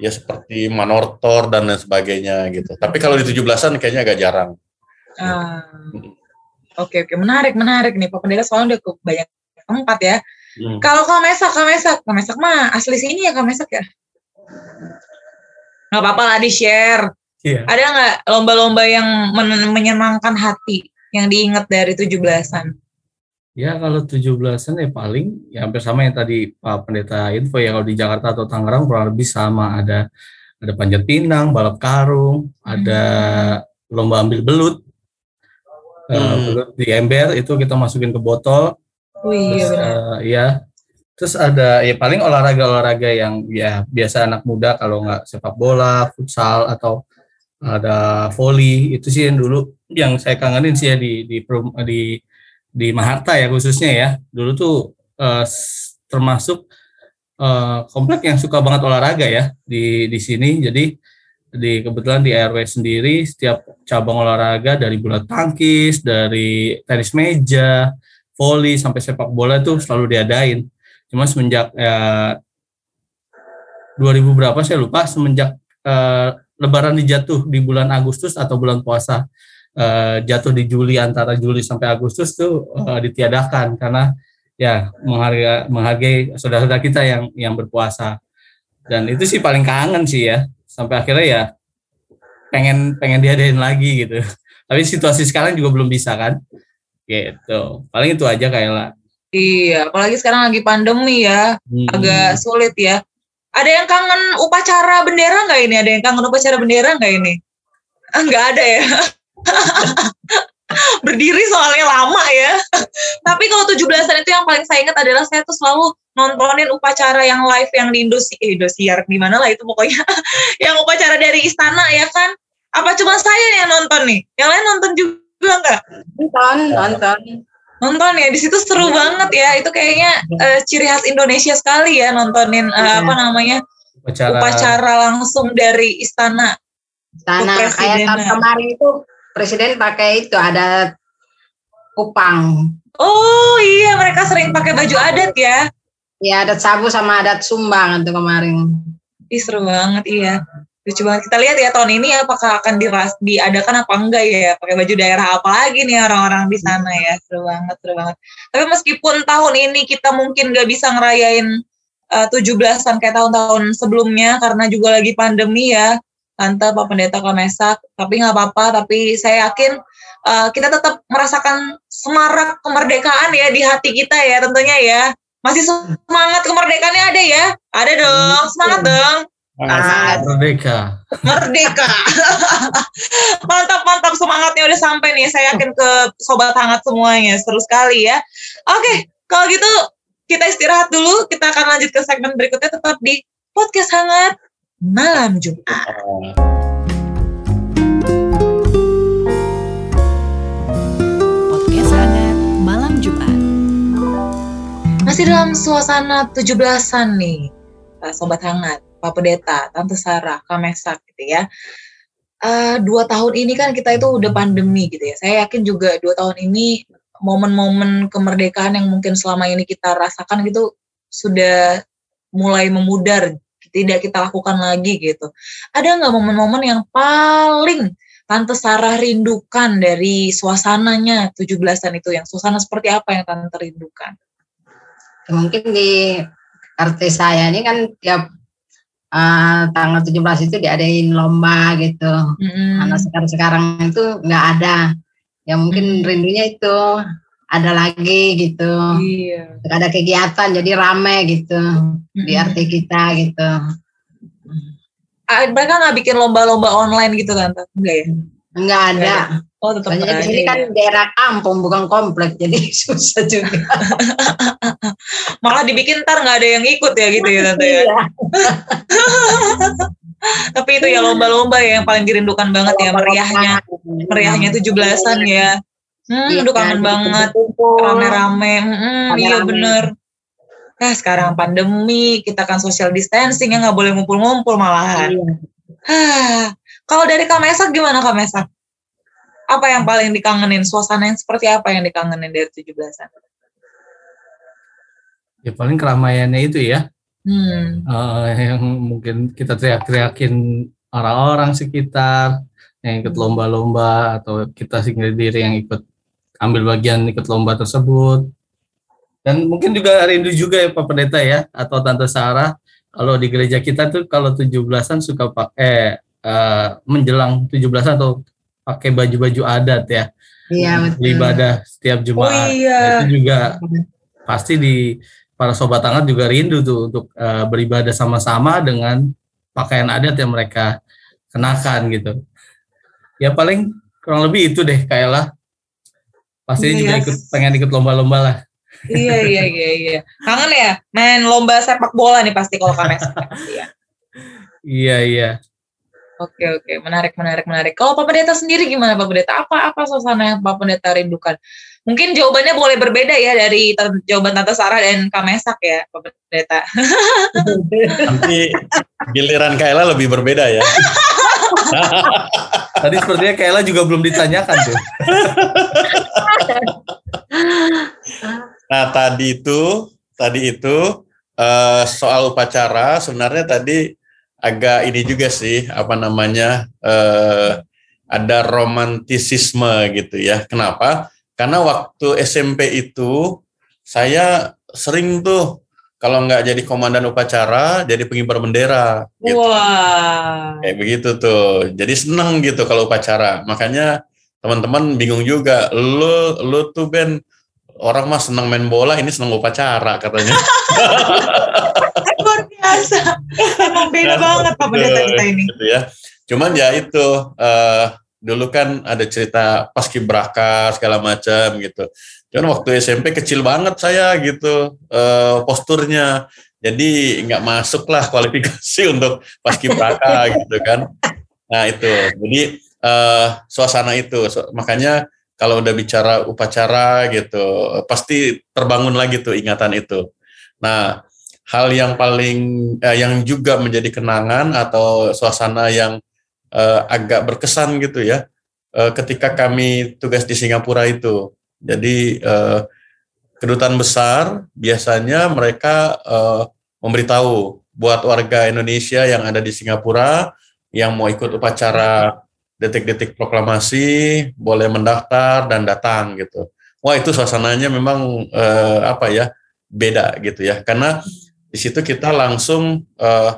ya seperti manortor dan lain sebagainya gitu. Tapi kalau di 17-an kayaknya agak jarang. Ah. Oke oke menarik menarik nih Pak Pendeta soalnya udah ke banyak tempat ya. Hmm. Kalau Kamesak Kamesak Kamesak mah asli sini ya Kamesak ya. Nggak apa-apa lah di share. Iya. Ada nggak lomba-lomba yang men- menyenangkan hati yang diingat dari 17-an? Ya kalau 17-an ya paling ya hampir sama yang tadi Pak Pendeta info ya kalau di Jakarta atau Tangerang kurang lebih sama ada ada panjat pinang, balap karung, ada lomba ambil belut. Eh, Hmm. di ember itu kita masukin ke botol. Wih, iya Terus eh, ya. Terus ada ya paling olahraga-olahraga yang ya biasa anak muda kalau nggak sepak bola, futsal atau ada volley itu sih yang dulu yang saya kangenin sih ya di di di di Maharta ya khususnya ya. Dulu tuh s- termasuk eh, komplek yang suka banget olahraga ya di di sini. Jadi di kebetulan di RW sendiri setiap cabang olahraga dari bulu tangkis, dari tenis meja, volley sampai sepak bola itu selalu diadain. Cuma semenjak ya 2000 berapa saya lupa semenjak eh, Lebaran dijatuh di bulan Agustus atau bulan puasa eh, jatuh di Juli antara Juli sampai Agustus tuh eh, ditiadakan karena ya menghargai menghargai saudara-saudara kita yang yang berpuasa dan itu sih paling kangen sih ya sampai akhirnya ya pengen pengen diadain lagi gitu (laughs) tapi situasi sekarang juga belum bisa kan gitu paling itu aja kayak lah Iya, apalagi sekarang lagi pandemi ya, Hmm. agak sulit ya. Ada yang kangen upacara bendera nggak ini? Ada yang kangen upacara bendera nggak ini? Ah, nggak ada ya. (laughs) (laughs) Berdiri soalnya lama ya. (laughs) Tapi kalau 17-an itu yang paling saya ingat adalah saya tuh selalu nontonin upacara yang live yang di Indosiar, eh, Indosiar di mana lah itu pokoknya. (laughs) yang upacara dari istana ya kan. Apa cuma saya yang nonton nih? Yang lain nonton juga nggak? Nonton, nonton. nonton ya di situ seru banget ya itu kayaknya eh, ciri khas Indonesia sekali ya nontonin Iya. apa namanya upacara, upacara langsung dari istana Sana kayak tahun kemarin itu presiden pakai itu ada kupang. oh iya mereka sering pakai baju adat ya. Ya adat sabu sama adat sumbang itu kemarin. Ih, seru banget iya. Lucu banget. Kita lihat ya tahun ini apakah akan diras diadakan apa enggak ya? Pakai baju daerah apa lagi nih orang-orang di sana ya? Seru banget seru banget. Tapi meskipun tahun ini kita mungkin nggak bisa ngerayain uh, 17-an kayak tahun-tahun sebelumnya karena juga lagi pandemi ya Tante Pak Pendeta Kamesak tapi nggak apa-apa tapi saya yakin uh, kita tetap merasakan semarak kemerdekaan ya di hati kita ya tentunya ya Masih semangat kemerdekaannya ada ya? Ada dong, semangat dong. Ah, Merdeka. Merdeka. (laughs) mantap, mantap semangatnya udah sampai nih. Saya yakin ke sobat hangat semuanya. Seru sekali ya. Oke, kalau gitu kita istirahat dulu. Kita akan lanjut ke segmen berikutnya tetap di podcast hangat malam Jumat. Podcast hangat malam Jumat. Masih dalam suasana 17-an nih, eh, Sobat Hangat, Pak Pendeta, Tante Sarah, Kamesak gitu ya. Eh, dua tahun ini kan kita itu udah pandemi gitu ya. Saya yakin juga dua tahun ini momen-momen kemerdekaan yang mungkin selama ini kita rasakan gitu sudah mulai memudar, tidak kita lakukan lagi gitu. Ada nggak momen-momen yang paling Tante Sarah rindukan dari suasananya 17-an itu yang suasana seperti apa yang Tante rindukan? mungkin di RT saya ini kan tiap eh, tanggal 17 itu diadain lomba gitu. Mm-mm. Karena sekarang sekarang itu nggak ada. Ya mungkin Hmm. rindunya itu ada lagi gitu. Iya. Ada kegiatan jadi rame gitu di. RT kita gitu. Ah, mereka nggak bikin lomba-lomba online gitu tante? Enggak ya? Enggak ada. Oh tetap Soalnya ada sini ya. kan daerah kampung bukan komplek jadi (laughs) susah juga. (laughs) Malah dibikin ntar nggak ada yang ikut ya gitu ya tante ya. Iya. (laughs) Tapi itu ya lomba-lomba ya yang paling dirindukan banget ya meriahnya, meriahnya 17-an ya. Hmm, Iya, aduh kangen jadi banget. Rame-rame. Hmm, iya bener. Nah sekarang pandemi, kita kan social distancing ya nggak boleh ngumpul-ngumpul malahan. Iya. Hah, kalau dari Kamesak gimana Kamesak? Apa yang paling dikangenin? Suasana yang seperti apa yang dikangenin dari 17-an? Ya paling keramaiannya itu ya. Hmm. eh, yang mungkin kita teriak-teriakin orang-orang sekitar yang ikut lomba-lomba atau kita sendiri yang ikut ambil bagian ikut lomba tersebut dan mungkin juga rindu juga ya Pak Pendeta ya atau Tante Sarah kalau di gereja kita tuh kalau 17-an suka pakai eh, menjelang 17-an atau pakai baju-baju adat ya Iya betul. ibadah setiap Oh Jumat iya. Nah, itu juga pasti di para sobat hangat juga rindu tuh untuk eh, beribadah sama-sama dengan pakaian adat yang mereka kenakan gitu. Ya paling kurang lebih itu deh Kayla. Pasti Iya, juga ya. ikut pengen ikut lomba-lomba lah. Iya iya iya iya. Kangen ya main lomba sepak bola nih pasti kalau Kamesak. pasti ya. Iya iya. Oke oke menarik menarik menarik. Kalau Pak Pendeta sendiri gimana Pak Pendeta? Apa apa suasana yang Pak Pendeta rindukan? Mungkin jawabannya boleh berbeda ya dari jawaban Tante Sarah dan Kamesak ya Pak Pendeta. Nanti giliran Kayla lebih berbeda ya. (laughs) Tadi sepertinya Kayla juga belum ditanyakan tuh. Nah tadi itu, tadi itu eh, soal upacara sebenarnya tadi agak ini juga sih apa namanya eh, ada romantisisme gitu ya. Kenapa? Karena waktu SMP itu saya sering tuh kalau nggak jadi komandan upacara, jadi pengibar bendera. Gitu. Wah. Kayak begitu tuh. Jadi seneng gitu kalau upacara. Makanya teman-teman bingung juga. Lu lu tuh Ben orang mah seneng main bola, ini seneng upacara katanya. (laughs) Luar biasa. Emang beda banget Pak Pendeta kita ini. Gitu ya. Cuman ya itu eh, dulu kan ada cerita paskibraka segala macam gitu. Cuman waktu SMP kecil banget saya gitu eh, posturnya. Jadi nggak masuk lah kualifikasi (laughs) untuk paskibraka gitu kan. Nah itu. Jadi eh, suasana itu. So- makanya kalau udah bicara upacara gitu, pasti terbangun lagi tuh ingatan itu. Nah, hal yang paling eh, yang juga menjadi kenangan atau suasana yang eh, agak berkesan gitu ya, eh, ketika kami tugas di Singapura itu. Jadi eh, kedutaan besar biasanya mereka eh, memberitahu buat warga Indonesia yang ada di Singapura yang mau ikut upacara detik-detik proklamasi boleh mendaftar dan datang gitu. Wah itu suasananya memang eh, apa ya beda gitu ya karena di situ kita langsung eh,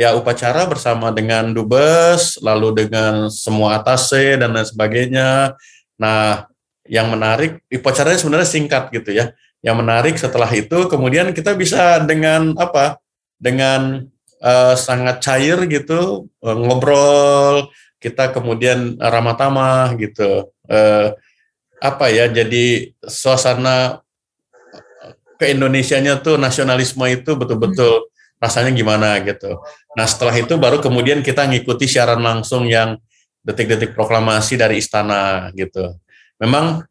ya upacara bersama dengan dubes lalu dengan semua atase dan lain sebagainya. Nah yang menarik upacaranya sebenarnya singkat gitu ya. yang menarik setelah itu kemudian kita bisa dengan apa dengan uh, sangat cair gitu uh, ngobrol kita kemudian ramah tamah gitu uh, apa ya jadi suasana ke Indonesianya tuh nasionalisme itu betul-betul rasanya gimana gitu. Nah setelah itu baru kemudian kita ngikuti siaran langsung yang detik-detik proklamasi dari istana gitu. Memang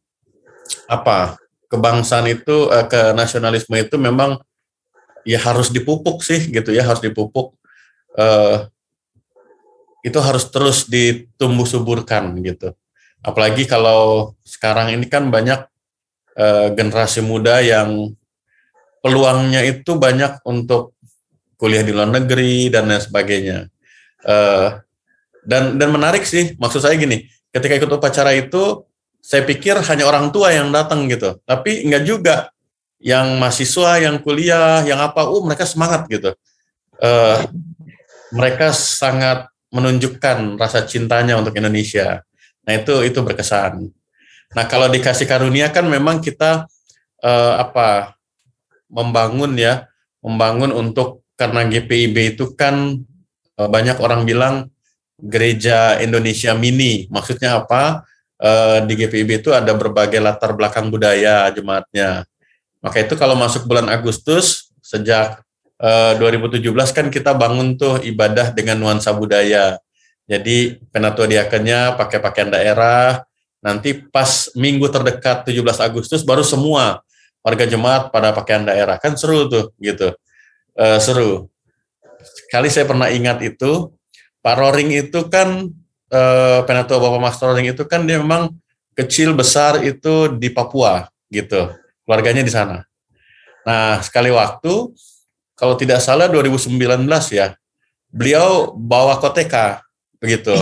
apa kebangsaan itu eh, ke nasionalisme itu memang ya harus dipupuk sih gitu ya harus dipupuk. Eh, itu harus terus ditumbuh suburkan gitu. Apalagi kalau sekarang ini kan banyak eh, generasi muda yang peluangnya itu banyak untuk kuliah di luar negeri dan lain sebagainya. Uh, dan dan menarik sih, maksud saya gini, ketika ikut upacara itu, saya pikir hanya orang tua yang datang gitu, tapi enggak juga yang mahasiswa, yang kuliah, yang apa, uh mereka semangat gitu. Uh, mereka sangat menunjukkan rasa cintanya untuk Indonesia. Nah itu itu berkesan. Nah kalau dikasih karunia kan memang kita uh, apa membangun ya, membangun untuk karena GPIB itu kan eh, banyak orang bilang gereja Indonesia mini. Maksudnya apa? Eh, di GPIB itu ada berbagai latar belakang budaya jemaatnya. Maka itu kalau masuk bulan Agustus sejak 2017 eh, kan kita bangun tuh ibadah dengan nuansa budaya. Jadi penatua diakennya pakai pakaian daerah. Nanti pas minggu terdekat 17 Agustus baru semua warga jemaat pada pakaian daerah. Kan seru tuh gitu uh, seru. Kali saya pernah ingat itu, Pak Roring itu kan uh, penatua Bapak Mas Roring itu kan dia memang kecil besar itu di Papua gitu, keluarganya di sana. Nah sekali waktu, kalau tidak salah 2019 ya, beliau bawa koteka begitu.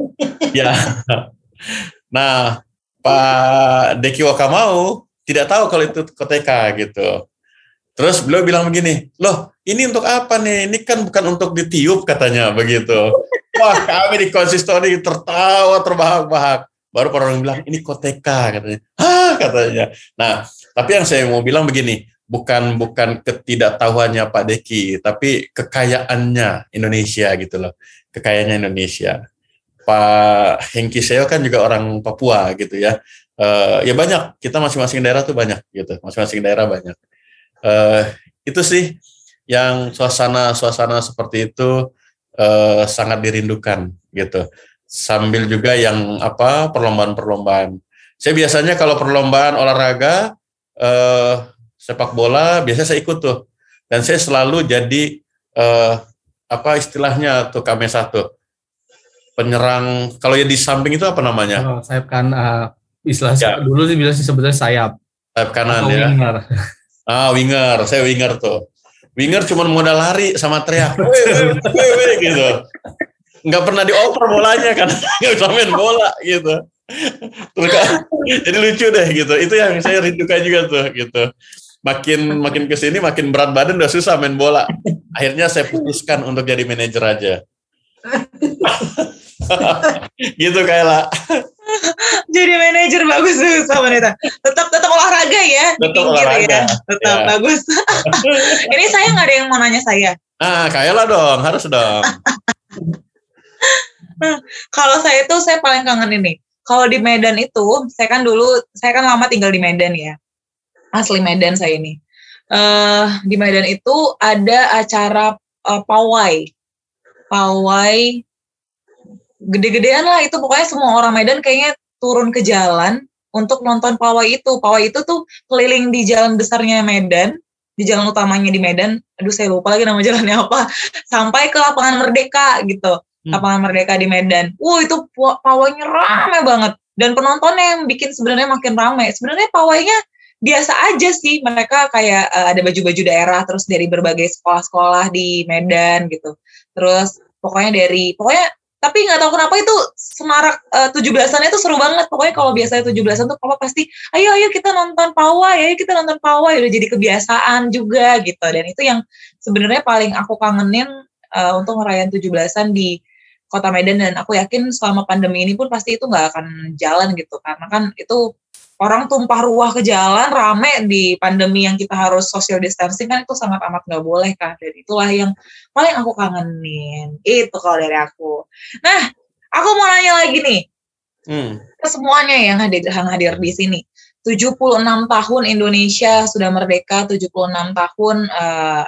(laughs) ya. Nah Pak Deki Wakamau tidak tahu kalau itu koteka gitu. Terus beliau bilang begini, loh ini untuk apa nih? Ini kan bukan untuk ditiup katanya begitu. Wah kami di konsistori tertawa terbahak-bahak. Baru orang bilang ini koteka katanya. Hah katanya. Nah tapi yang saya mau bilang begini, bukan bukan ketidaktahuannya Pak Deki, tapi kekayaannya Indonesia gitu loh, kekayaannya Indonesia. Pak Hengki Seo kan juga orang Papua gitu ya. Uh, ya banyak, kita masing-masing daerah tuh banyak gitu, masing-masing daerah banyak uh, itu sih yang suasana-suasana seperti itu uh, sangat dirindukan gitu. Sambil juga yang apa perlombaan-perlombaan. Saya biasanya kalau perlombaan olahraga uh, sepak bola biasanya saya ikut tuh. Dan saya selalu jadi uh, apa istilahnya tuh kami satu penyerang kalau ya di samping itu apa namanya? Oh, sayap kan uh, istilah ya. dulu sih bilang sih sebetulnya sayap. Sayap kanan ya. Ah, winger, saya winger tuh. Winger cuma modal lari sama teriak, (laughs) gitu. Nggak pernah dioper bolanya kan, (laughs) nggak bisa main bola gitu. Terus (laughs) jadi lucu deh gitu. Itu yang saya rindukan juga tuh gitu. Makin makin ke sini makin berat badan udah susah main bola. Akhirnya saya putuskan untuk jadi manajer aja. gitu kayak (laughs) jadi manajer bagus tuh sama Neta. Tetap tetap olahraga ya. Tetap ya. olahraga. Ya. Tetap ya. bagus. (laughs) Ini saya nggak ada yang mau nanya saya. Ah, kayak lah dong, harus dong. (laughs) Kalau saya itu saya paling kangen ini. Kalau di Medan itu, saya kan dulu, saya kan lama tinggal di Medan ya. Asli Medan saya ini. Uh, di Medan itu ada acara uh, pawai. Pawai gede-gedean lah itu pokoknya semua orang Medan kayaknya turun ke jalan untuk nonton pawai itu. Pawai itu tuh keliling di jalan besarnya Medan, di jalan utamanya di Medan. Aduh saya lupa lagi nama (laughs) jalannya apa. Sampai ke lapangan Merdeka gitu. Hmm. Lapangan Merdeka di Medan. Wah itu pawainya rame banget. Dan penontonnya yang bikin sebenarnya makin rame. Sebenarnya pawainya biasa aja sih mereka kayak uh, ada baju-baju daerah terus dari berbagai sekolah-sekolah di Medan gitu terus pokoknya dari pokoknya tapi nggak tahu kenapa itu semarak eh, tujuh belasan itu seru banget. Pokoknya kalau biasanya tujuh belasan tuh papa pasti ayo ayo kita nonton pawai ayo kita nonton pawai. Udah jadi kebiasaan juga gitu. Dan itu yang sebenarnya paling aku kangenin uh, untuk ngerayain tujuh belasan di kota Medan. Dan aku yakin selama pandemi ini pun pasti itu nggak akan jalan gitu. Karena kan itu orang tumpah ruah ke jalan rame di pandemi yang kita harus social distancing kan itu sangat amat nggak boleh kan dan itulah yang paling aku kangenin. Itu kalau dari aku. Nah aku mau nanya lagi nih. Hmm. ke semuanya yang hadir, yang hadir di sini. 76 tahun Indonesia sudah merdeka 76 tahun eh,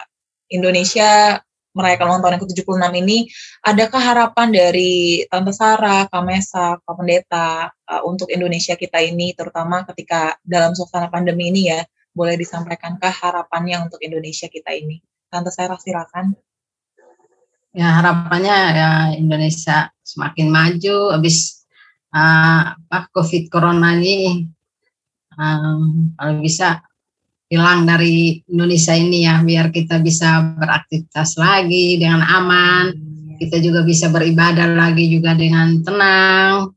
Indonesia merayakan ulang tahun yang ke-76 ini adakah harapan dari Tante Sarah, Kamesa, Pak Pendeta uh, untuk Indonesia kita ini terutama ketika dalam suasana pandemi ini ya boleh disampaikankah harapannya untuk Indonesia kita ini? Tante Sarah silakan. Ya harapannya ya Indonesia semakin maju habis uh, covid corona ini um, kalau bisa hilang dari Indonesia ini ya biar kita bisa beraktivitas lagi dengan aman. Kita juga bisa beribadah lagi juga dengan tenang.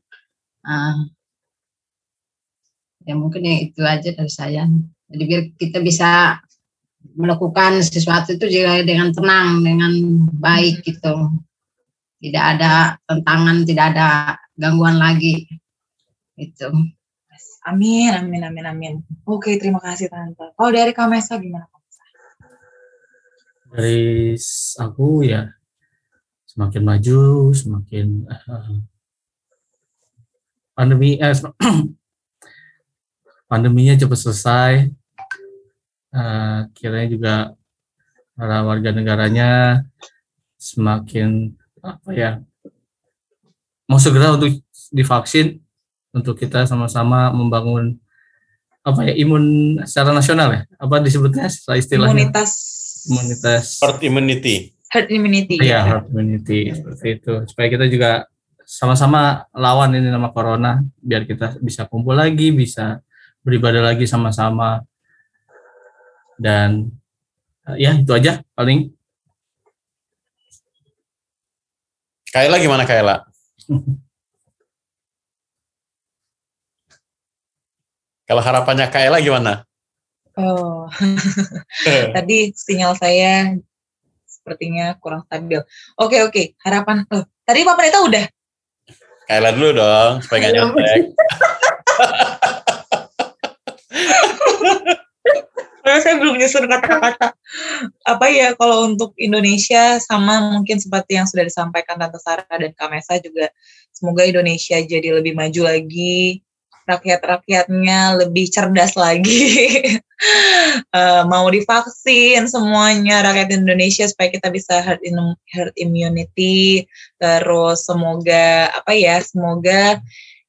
Uh, ya mungkin yang itu aja dari saya. Jadi biar kita bisa melakukan sesuatu itu juga dengan tenang dengan baik gitu. Tidak ada tentangan tidak ada gangguan lagi. Itu Amin, amin, amin, amin. Oke, terima kasih Tante. Kalau dari Kamesa gimana Kamesa? dari aku ya semakin maju semakin eh, pandemi eh, (clears throat) pandeminya cepat selesai Eh, kiranya juga para warga negaranya semakin apa ya mau segera untuk divaksin untuk kita sama-sama membangun apa ya imun secara nasional ya apa disebutnya setelah istilahnya Imunitas imunitas Herd immunity. herd immunity. Iya, herd immunity seperti itu. Supaya kita juga sama-sama lawan ini nama corona biar kita bisa kumpul lagi, bisa beribadah lagi sama-sama. Dan eh, ya itu aja paling Kaila gimana Kaila? (laughs) Kalau harapannya Kaila gimana? Oh, (laughs) tadi sinyal saya sepertinya kurang stabil. Oke, oke. Harapan oh, tadi Pak Pendeta udah. Kaila dulu dong, supaya nggak nyontek. (laughs) Karena saya belum nyusun kata-kata. Apa ya kalau untuk Indonesia sama mungkin seperti yang sudah disampaikan Tante Sarah dan Kamesa juga semoga Indonesia jadi lebih maju lagi, rakyat-rakyatnya lebih cerdas lagi. (laughs) Eh, mau divaksin semuanya rakyat Indonesia supaya kita bisa herd, in- herd immunity terus semoga apa ya semoga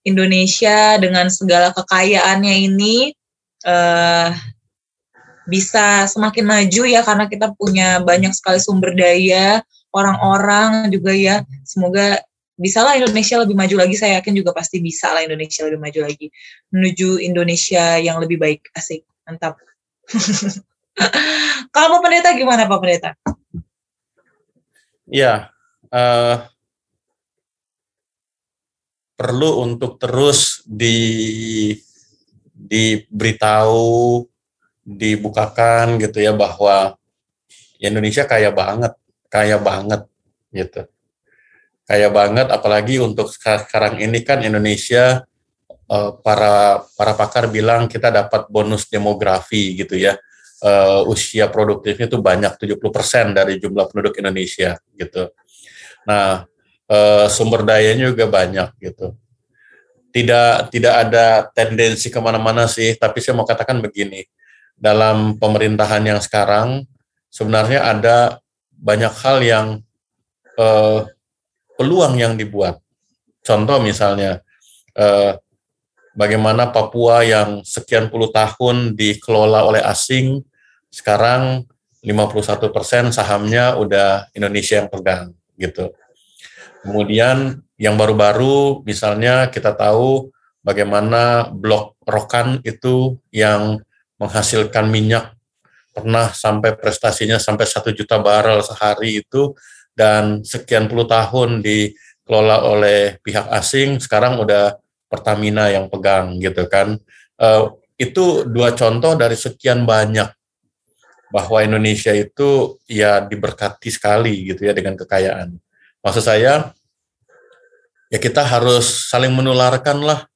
Indonesia dengan segala kekayaannya ini eh bisa semakin maju ya karena kita punya banyak sekali sumber daya orang-orang juga ya semoga bisalah Indonesia lebih maju lagi saya yakin juga pasti bisa lah Indonesia lebih maju lagi. Menuju Indonesia yang lebih baik asik mantap. (laughs) Kalau Pak Pendeta gimana Pak Pendeta? Iya, eh, perlu untuk terus di diberitahu, dibukakan gitu ya bahwa Indonesia kaya banget, kaya banget gitu. Kaya banget apalagi untuk sekarang ini kan Indonesia eh, para para pakar bilang kita dapat bonus demografi gitu ya. Eh, usia produktifnya itu banyak 70% dari jumlah penduduk Indonesia gitu. Nah, eh, sumber dayanya juga banyak gitu. Tidak tidak ada tendensi ke mana-mana sih, tapi saya mau katakan begini, dalam pemerintahan yang sekarang sebenarnya ada banyak hal yang eh, peluang yang dibuat. Contoh misalnya, eh, bagaimana Papua yang sekian puluh tahun dikelola oleh asing, sekarang 51 persen sahamnya udah Indonesia yang pegang gitu. Kemudian yang baru-baru misalnya kita tahu bagaimana blok Rokan itu yang menghasilkan minyak pernah sampai prestasinya sampai satu juta barrel sehari itu dan sekian puluh tahun dikelola oleh pihak asing sekarang udah Pertamina yang pegang gitu kan. Eh, itu dua contoh dari sekian banyak bahwa Indonesia itu ya diberkati sekali gitu ya dengan kekayaan. Maksud saya ya kita harus saling menularkan lah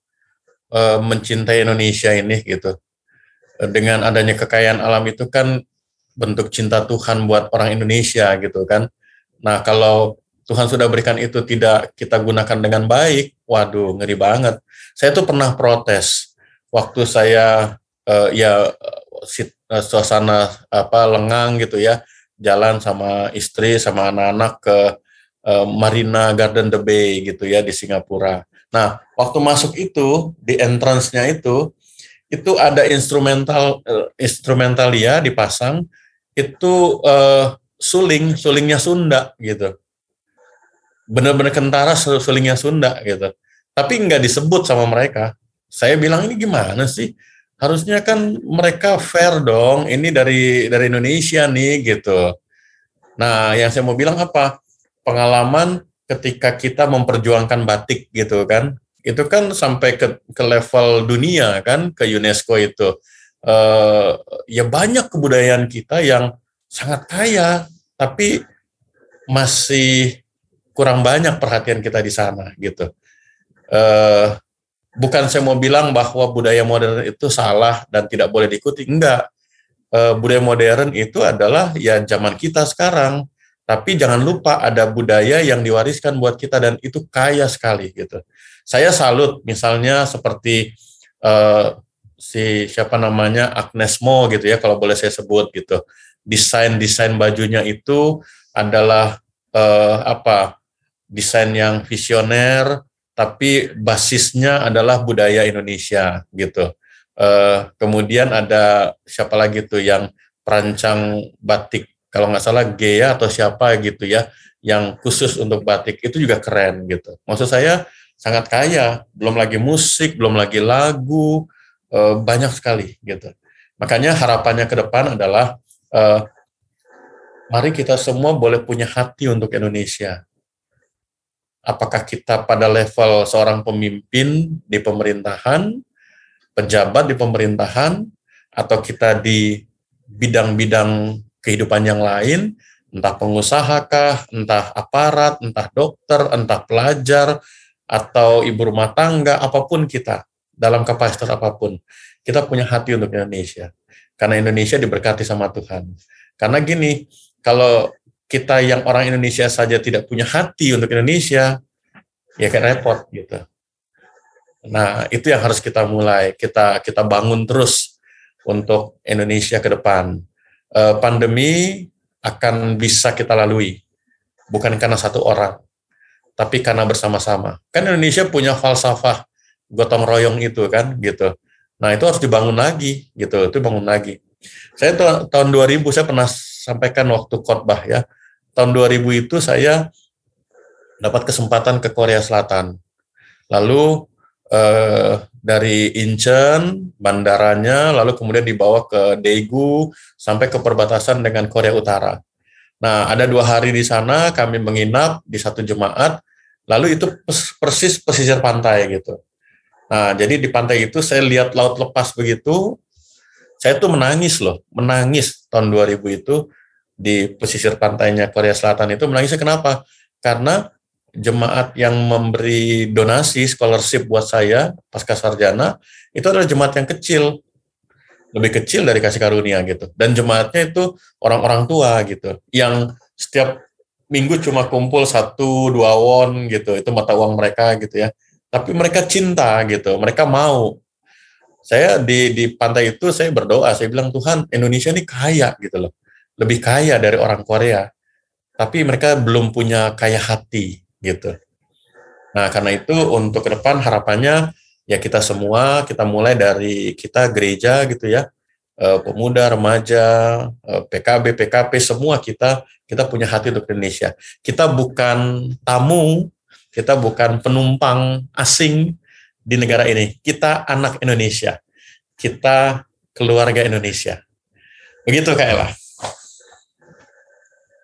uh, mencintai Indonesia ini gitu. Dengan adanya kekayaan alam itu kan bentuk cinta Tuhan buat orang Indonesia gitu kan. Nah kalau Tuhan sudah berikan itu tidak kita gunakan dengan baik, waduh ngeri banget. Saya tuh pernah protes waktu saya uh, ya uh, suasana apa lengang gitu ya, jalan sama istri sama anak-anak ke uh, Marina Garden the Bay gitu ya di Singapura. Nah, waktu masuk itu di entrance-nya itu itu ada instrumental uh, instrumentalia dipasang itu uh, suling sulingnya Sunda gitu. Benar-benar kentara sulingnya Sunda gitu. Tapi nggak disebut sama mereka. Saya bilang ini gimana sih? Harusnya kan mereka fair dong. Ini dari dari Indonesia nih gitu. Nah yang saya mau bilang apa? Pengalaman ketika kita memperjuangkan batik gitu kan. Itu kan sampai ke, ke level dunia kan ke UNESCO itu. Uh, ya banyak kebudayaan kita yang sangat kaya tapi masih kurang banyak perhatian kita di sana gitu uh, bukan saya mau bilang bahwa budaya modern itu salah dan tidak boleh diikuti enggak uh, budaya modern itu adalah ya zaman kita sekarang tapi jangan lupa ada budaya yang diwariskan buat kita dan itu kaya sekali gitu. Saya salut misalnya seperti uh, si siapa namanya Agnes Mo gitu ya kalau boleh saya sebut gitu. Desain-desain bajunya itu adalah uh, apa? Desain yang visioner tapi basisnya adalah budaya Indonesia gitu. Uh, kemudian ada siapa lagi tuh yang perancang batik kalau nggak salah Gea atau siapa gitu ya yang khusus untuk batik itu juga keren gitu. Maksud saya sangat kaya, belum lagi musik, belum lagi lagu, eh, banyak sekali gitu. Makanya harapannya ke depan adalah eh, mari kita semua boleh punya hati untuk Indonesia. Apakah kita pada level seorang pemimpin di pemerintahan, pejabat di pemerintahan, atau kita di bidang-bidang kehidupan yang lain, entah pengusaha kah, entah aparat, entah dokter, entah pelajar, atau ibu rumah tangga, apa pun kita, dalam kapasitas apa pun, kita punya hati untuk Indonesia. Karena Indonesia diberkati sama Tuhan. Karena gini, kalau kita yang orang Indonesia saja tidak punya hati untuk Indonesia, ya kayak repot gitu. Nah, itu yang harus kita mulai, kita kita bangun terus untuk Indonesia ke depan. Eh, pandemi akan bisa kita lalui bukan karena satu orang tapi karena bersama-sama kan Indonesia punya falsafah gotong royong itu kan gitu nah itu harus dibangun lagi gitu. Itu bangun lagi. Saya tahun 2000 saya pernah sampaikan waktu khotbah ya. Tahun 2000 itu saya dapat kesempatan ke Korea Selatan. Lalu eh, dari Incheon bandaranya lalu kemudian dibawa ke Daegu sampai ke perbatasan dengan Korea Utara. Nah, ada dua hari di sana kami menginap di satu jemaat, lalu itu persis pesisir pantai gitu. Nah, jadi di pantai itu saya lihat laut lepas begitu, saya tuh menangis loh, menangis tahun 2000 itu di pesisir pantainya Korea Selatan itu menangisnya kenapa? Karena jemaat yang memberi donasi scholarship buat saya pasca sarjana itu adalah jemaat yang kecil. Lebih kecil dari kasih karunia gitu. Dan jemaatnya itu orang-orang tua gitu yang setiap minggu cuma kumpul satu dua won gitu. Itu mata uang mereka gitu ya tapi mereka cinta gitu mereka mau saya di di pantai itu saya berdoa saya bilang Tuhan Indonesia ini kaya gitu loh lebih kaya dari orang Korea tapi mereka belum punya kaya hati gitu. Nah, karena itu untuk ke depan harapannya ya kita semua kita mulai dari kita gereja gitu ya, eh, pemuda, remaja, eh, PKB, PKP semua kita kita punya hati untuk Indonesia. Kita bukan tamu, kita bukan penumpang asing di negara ini. Kita anak Indonesia. Kita keluarga Indonesia. Begitu Kak Ella.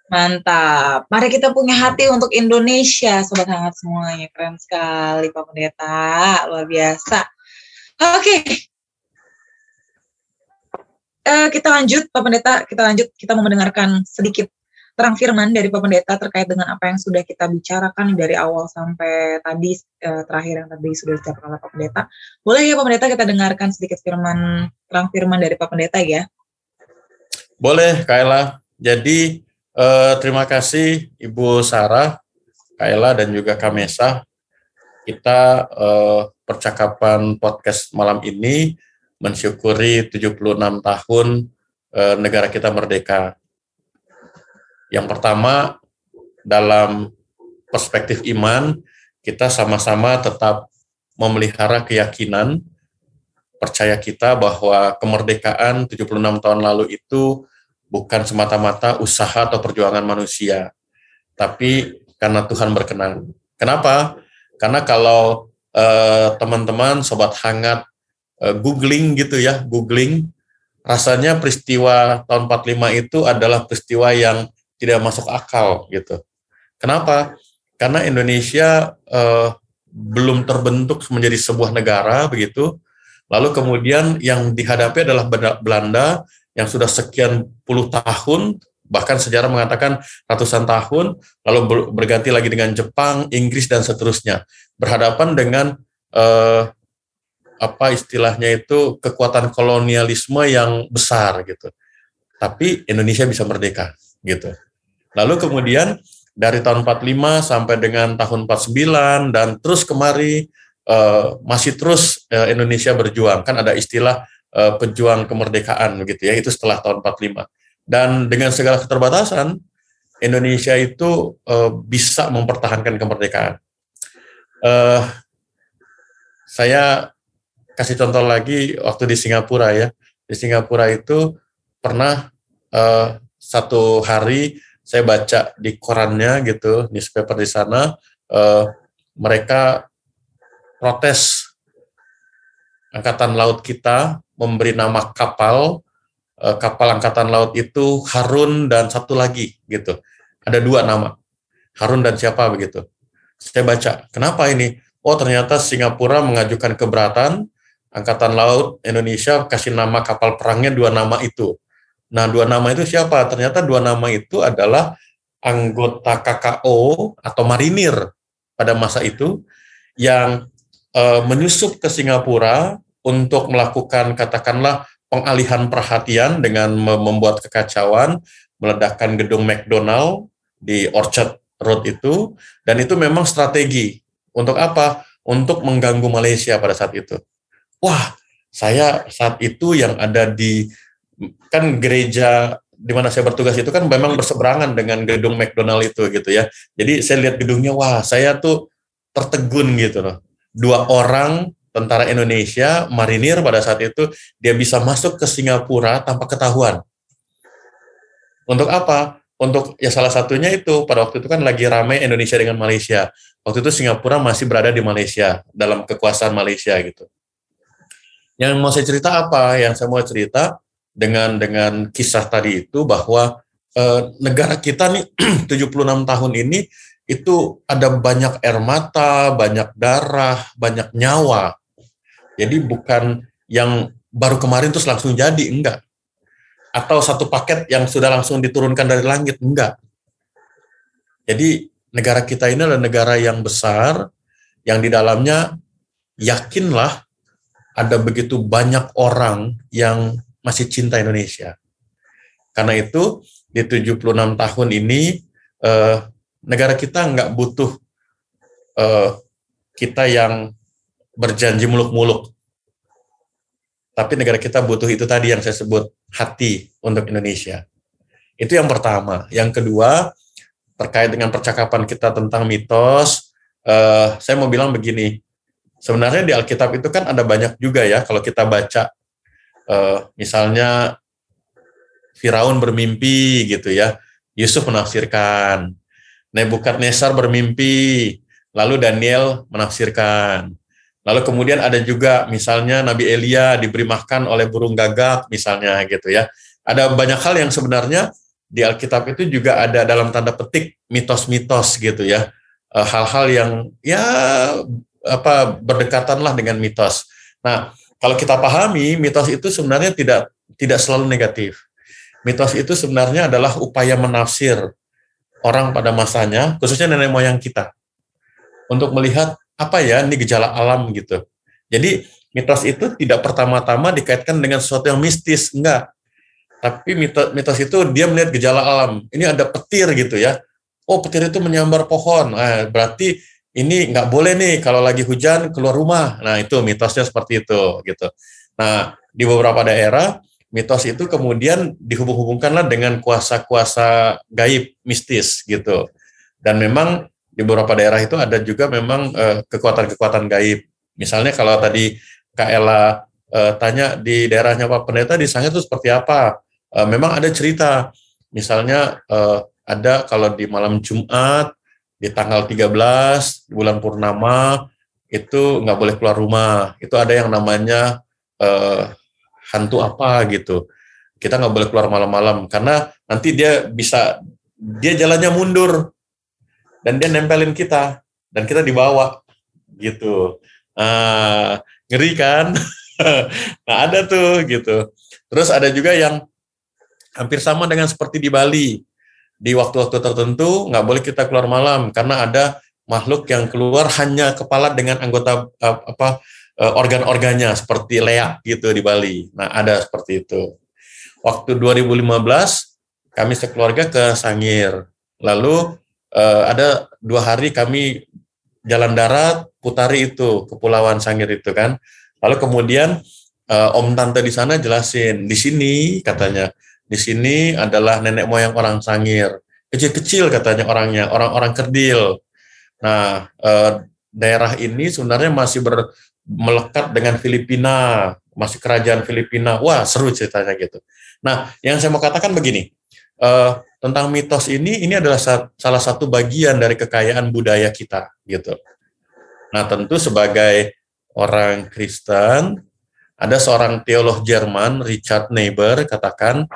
Mantap. Mari kita punya hati untuk Indonesia, sobat hangat semuanya. Keren sekali Pak Pendeta, luar biasa. Oke. Okay. Uh, eh, kita lanjut Pak Pendeta, kita lanjut. Kita mau mendengarkan sedikit terang firman dari Pak Pendeta terkait dengan apa yang sudah kita bicarakan dari awal sampai tadi eh, terakhir yang tadi sudah dicapai oleh Pak Pendeta. Boleh ya Pak Pendeta kita dengarkan sedikit firman terang firman dari Pak Pendeta ya? Boleh, Kaila. Jadi eh, terima kasih Ibu Sarah, Kaila dan juga Kamesa. Kita eh, percakapan podcast malam ini mensyukuri 76 tahun eh, negara kita merdeka yang pertama, dalam perspektif iman, kita sama-sama tetap memelihara keyakinan, percaya kita bahwa kemerdekaan 76 tahun lalu itu bukan semata-mata usaha atau perjuangan manusia, tapi karena Tuhan berkenan. Kenapa? Karena kalau eh, teman-teman, sobat hangat, eh, googling gitu ya, googling, rasanya peristiwa tahun 45 itu adalah peristiwa yang tidak masuk akal gitu. Kenapa? Karena Indonesia eh, belum terbentuk menjadi sebuah negara begitu. Lalu kemudian yang dihadapi adalah Belanda yang sudah sekian puluh tahun bahkan sejarah mengatakan ratusan tahun lalu berganti lagi dengan Jepang, Inggris dan seterusnya berhadapan dengan eh, apa istilahnya itu kekuatan kolonialisme yang besar gitu. Tapi Indonesia bisa merdeka gitu. Lalu kemudian dari tahun 45 sampai dengan tahun 49 dan terus kemari uh, masih terus uh, Indonesia berjuang. Kan ada istilah uh, pejuang kemerdekaan begitu ya, itu setelah tahun 45. Dan dengan segala keterbatasan Indonesia itu uh, bisa mempertahankan kemerdekaan. Uh, saya kasih contoh lagi waktu di Singapura ya. Di Singapura itu pernah uh, satu hari saya baca di korannya gitu, newspaper di sana, uh, mereka protes angkatan laut kita memberi nama kapal, uh, kapal angkatan laut itu Harun dan satu lagi gitu. Ada dua nama, Harun dan siapa begitu. Saya baca, kenapa ini? Oh ternyata Singapura mengajukan keberatan, angkatan laut Indonesia kasih nama kapal perangnya dua nama itu. Nah, dua nama itu siapa? Ternyata dua nama itu adalah anggota KKO atau marinir pada masa itu yang e, menyusup ke Singapura untuk melakukan katakanlah pengalihan perhatian dengan membuat kekacauan, meledakkan gedung McDonald di Orchard Road itu dan itu memang strategi untuk apa? Untuk mengganggu Malaysia pada saat itu. Wah, saya saat itu yang ada di kan gereja di mana saya bertugas itu kan memang berseberangan dengan gedung McDonald itu gitu ya. Jadi saya lihat gedungnya, wah saya tuh tertegun gitu loh. Dua orang tentara Indonesia, marinir pada saat itu, dia bisa masuk ke Singapura tanpa ketahuan. Untuk apa? Untuk ya salah satunya itu pada waktu itu kan lagi ramai Indonesia dengan Malaysia. Waktu itu Singapura masih berada di Malaysia dalam kekuasaan Malaysia gitu. Yang mau saya cerita apa? Yang saya mau cerita dengan dengan kisah tadi itu bahwa eh, negara kita nih (clears throat) 76 tahun ini itu ada banyak air mata, banyak darah, banyak nyawa. Jadi bukan yang baru kemarin terus langsung jadi, enggak. Atau satu paket yang sudah langsung diturunkan dari langit, enggak. Jadi negara kita ini adalah negara yang besar, yang di dalamnya yakinlah ada begitu banyak orang yang masih cinta Indonesia. Karena itu di 76 tahun ini eh, negara kita nggak butuh eh, kita yang berjanji muluk-muluk. Tapi negara kita butuh itu tadi yang saya sebut hati untuk Indonesia. Itu yang pertama. Yang kedua terkait dengan percakapan kita tentang mitos, eh, saya mau bilang begini. Sebenarnya di Alkitab itu kan ada banyak juga ya kalau kita baca uh, misalnya Firaun bermimpi gitu ya, Yusuf menafsirkan, Nebukadnezar bermimpi, lalu Daniel menafsirkan. Lalu kemudian ada juga misalnya Nabi Elia diberi makan oleh burung gagak misalnya gitu ya. Ada banyak hal yang sebenarnya di Alkitab itu juga ada dalam tanda petik mitos-mitos gitu ya. Eh, hal-hal yang ya apa berdekatan lah dengan mitos. Nah, kalau kita pahami, mitos itu sebenarnya tidak tidak selalu negatif. Mitos itu sebenarnya adalah upaya menafsir, orang pada masanya, khususnya nenek moyang kita, untuk melihat apa ya ini gejala alam gitu. Jadi mitos itu tidak pertama-tama dikaitkan dengan sesuatu yang mistis, enggak. Tapi mitos, mitos itu dia melihat gejala alam. Ini ada petir gitu ya. Oh petir itu menyambar pohon. Nah, berarti ini nggak boleh nih kalau lagi hujan keluar rumah. Nah itu mitosnya seperti itu gitu. Nah di beberapa daerah mitos itu kemudian dihubung-hubungkanlah dengan kuasa-kuasa gaib mistis gitu. Dan memang di beberapa daerah itu ada juga memang kekuatan kekuatan-kekuatan gaib. Misalnya kalau tadi Kak Ella uh, tanya di daerahnya Pak Pendeta di sana itu seperti apa? Uh, memang ada cerita. Misalnya uh, ada kalau di malam Jumat di tanggal 13 bulan purnama itu nggak boleh keluar rumah. Itu ada yang namanya uh, hantu apa gitu. Kita nggak boleh keluar malam-malam karena nanti dia bisa dia jalannya mundur dan dia nempelin kita dan kita dibawa gitu. Uh, ngeri kan? (laughs) nah ada tuh gitu. Terus ada juga yang hampir sama dengan seperti di Bali. Di waktu-waktu tertentu nggak boleh kita keluar malam karena ada makhluk yang keluar hanya kepala dengan anggota uh, apa uh, organ-organnya seperti leak gitu di Bali. Nah, ada seperti itu. Waktu 2015 kami sekeluarga ke Sangir. Lalu uh, ada dua hari kami jalan darat putari itu kepulauan Sangir itu kan. Lalu kemudian Om Tante di sana jelasin di sini katanya di sini adalah nenek moyang orang Sangir kecil-kecil katanya orangnya orang-orang kerdil. Nah uh, daerah ini sebenarnya masih ber, melekat dengan Filipina, masih kerajaan Filipina. Wah, seru ceritanya gitu. Nah, yang saya mau katakan begini, uh, tentang mitos ini, ini adalah salah satu bagian dari kekayaan budaya kita, gitu. Nah, tentu sebagai orang Kristen, ada seorang teolog Jerman, Richard Niebuhr, katakan,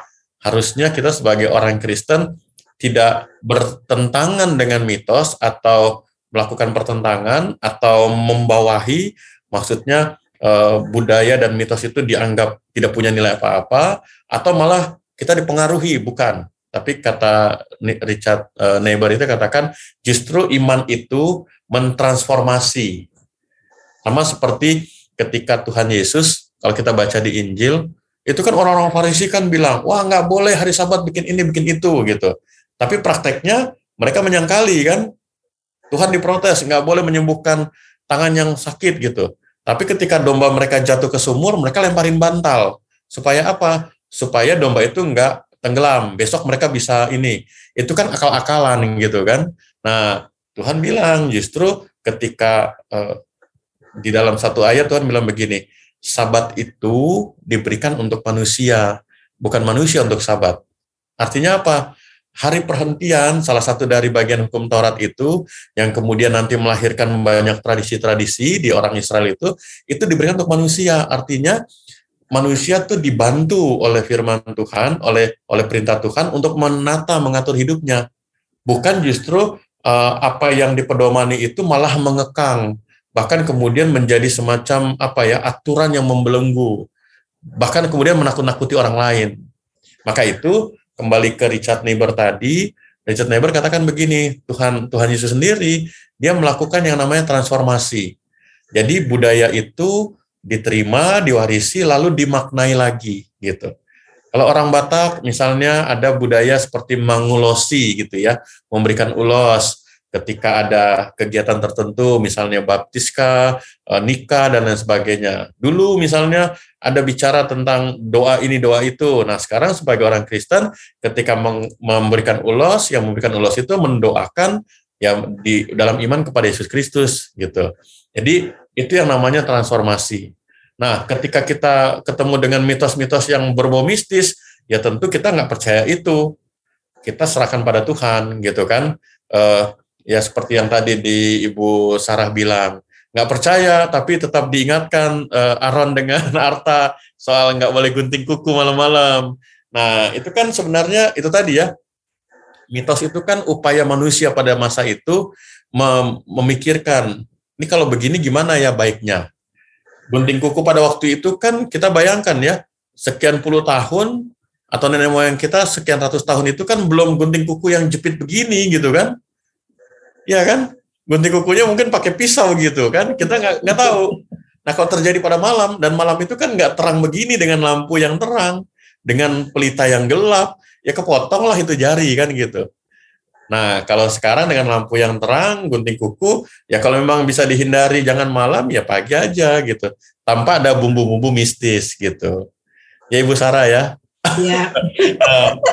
harusnya kita sebagai orang Kristen tidak bertentangan dengan mitos atau melakukan pertentangan atau membawahi. Maksudnya uh, budaya dan mitos itu dianggap tidak punya nilai apa-apa atau malah kita dipengaruhi. Bukan. Tapi kata Richard Niebuhr itu katakan justru iman itu mentransformasi. Sama seperti ketika Tuhan Yesus kalau kita baca di Injil itu kan orang-orang Farisi kan bilang wah nggak boleh hari Sabat bikin ini bikin itu gitu tapi prakteknya mereka menyangkali kan Tuhan diprotes nggak boleh menyembuhkan tangan yang sakit gitu. Tapi ketika domba mereka jatuh ke sumur, mereka lemparin bantal. Supaya apa? Supaya domba itu enggak tenggelam. Besok mereka bisa ini. Itu kan akal-akalan gitu kan. Nah, Tuhan bilang justru ketika uh, di dalam satu ayat Tuhan bilang begini, sabat itu diberikan untuk manusia, bukan manusia untuk sabat. Artinya apa? hari perhentian, salah satu dari bagian hukum Taurat itu, yang kemudian nanti melahirkan banyak tradisi-tradisi di orang Israel itu, itu diberikan untuk manusia. Artinya manusia tuh dibantu oleh firman Tuhan, oleh oleh perintah Tuhan untuk menata, mengatur hidupnya. Bukan justru uh, apa yang dipedomani itu malah mengekang, bahkan kemudian menjadi semacam apa ya aturan yang membelenggu, bahkan kemudian menakut-nakuti orang lain. Maka itu kembali ke Richard Niebuhr tadi, Richard Niebuhr katakan begini, Tuhan Tuhan Yesus sendiri dia melakukan yang namanya transformasi. Jadi budaya itu diterima, diwarisi, lalu dimaknai lagi gitu. Kalau orang Batak misalnya ada budaya seperti mengulosi gitu ya, memberikan ulos, ketika ada kegiatan tertentu, misalnya baptiska, eh, nikah, dan lain sebagainya. Dulu misalnya ada bicara tentang doa ini, doa itu. Nah sekarang sebagai orang Kristen, ketika memberikan ulos, yang memberikan ulos itu mendoakan yang di dalam iman kepada Yesus Kristus gitu. Jadi itu yang namanya transformasi. Nah, ketika kita ketemu dengan mitos-mitos yang berbau mistis, ya tentu kita nggak percaya itu. Kita serahkan pada Tuhan, gitu kan. Uh, ya seperti yang tadi di Ibu Sarah bilang, nggak percaya tapi tetap diingatkan uh, Aaron dengan (laughs) Arta soal nggak boleh gunting kuku malam-malam. Nah itu kan sebenarnya itu tadi ya mitos itu kan upaya manusia pada masa itu mem memikirkan ini kalau begini gimana ya baiknya. Gunting kuku pada waktu itu kan kita bayangkan ya sekian puluh tahun atau nenek moyang kita sekian ratus tahun itu kan belum gunting kuku yang jepit begini gitu kan? Ya kan? Gunting kukunya mungkin pakai pisau gitu kan? Kita nggak nggak tahu. Nah kalau terjadi pada malam dan malam itu kan nggak terang begini dengan lampu yang terang, dengan pelita yang gelap, ya kepotong lah itu jari kan gitu. Nah, kalau sekarang dengan lampu yang terang, gunting kuku, ya kalau memang bisa dihindari jangan malam, ya pagi aja gitu. Tanpa ada bumbu-bumbu mistis gitu. Ya Ibu Sarah ya. Iya.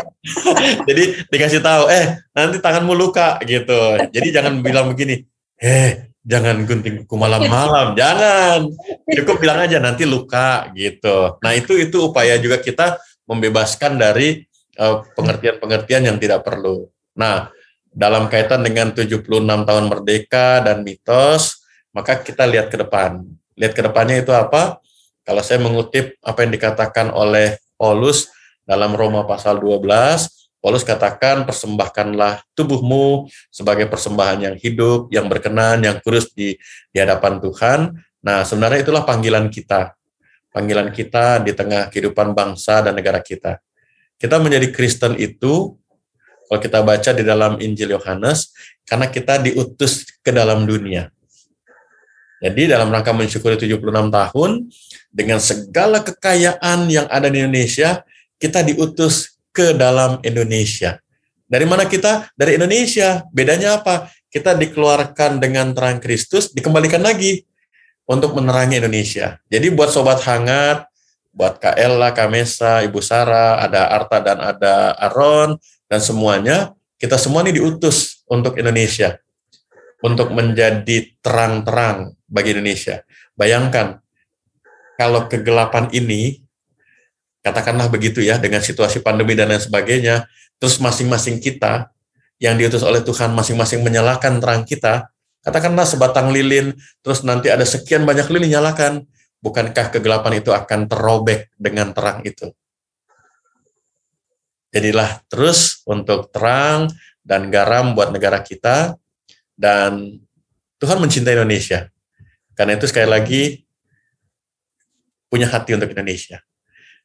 (laughs) Jadi dikasih tahu, eh nanti tanganmu luka gitu. Jadi jangan bilang begini, eh jangan gunting kuku malam-malam, (laughs) jangan. Cukup bilang aja nanti luka gitu. Nah itu itu upaya juga kita membebaskan dari pengertian eh, pengertian-pengertian yang tidak perlu. Nah dalam kaitan dengan 76 tahun merdeka dan mitos, maka kita lihat ke depan. Lihat ke depannya itu apa? Kalau saya mengutip apa yang dikatakan oleh Paulus dalam Roma pasal 12, Paulus katakan persembahkanlah tubuhmu sebagai persembahan yang hidup, yang berkenan, yang kurus di, di hadapan Tuhan. Nah, sebenarnya itulah panggilan kita. Panggilan kita di tengah kehidupan bangsa dan negara kita. Kita menjadi Kristen itu kalau kita baca di dalam Injil Yohanes, karena kita diutus ke dalam dunia. Jadi dalam rangka mensyukuri 76 tahun, dengan segala kekayaan yang ada di Indonesia, kita diutus ke dalam Indonesia. Dari mana kita? Dari Indonesia. Bedanya apa? Kita dikeluarkan dengan terang Kristus, dikembalikan lagi untuk menerangi Indonesia. Jadi buat sobat hangat, buat Kak Ella, Kamesa, Ibu Sarah, ada Arta dan ada Aron, dan semuanya kita semua ini diutus untuk Indonesia untuk menjadi terang-terang bagi Indonesia. Bayangkan kalau kegelapan ini katakanlah begitu ya dengan situasi pandemi dan lain sebagainya, terus masing-masing kita yang diutus oleh Tuhan masing-masing menyalakan terang kita, katakanlah sebatang lilin, terus nanti ada sekian banyak lilin nyalakan, bukankah kegelapan itu akan terobek dengan terang itu? Jadilah terus untuk terang dan garam buat negara kita dan Tuhan mencintai Indonesia. Karena itu sekali lagi punya hati untuk Indonesia.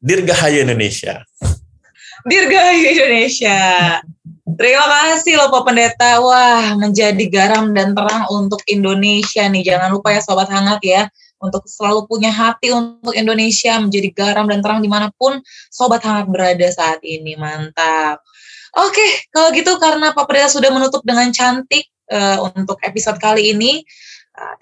Dirgahayu Indonesia. Dirgahayu Indonesia. Terima kasih loh Pak Pendeta. Wah, menjadi garam dan terang untuk Indonesia nih. Jangan lupa ya Sobat Hangat ya untuk selalu punya hati untuk Indonesia, menjadi garam dan terang di mana pun sobat hangat berada saat ini. Mantap. Oke, kalau gitu karena Pak Pendeta sudah menutup dengan cantik uh, untuk episode kali ini,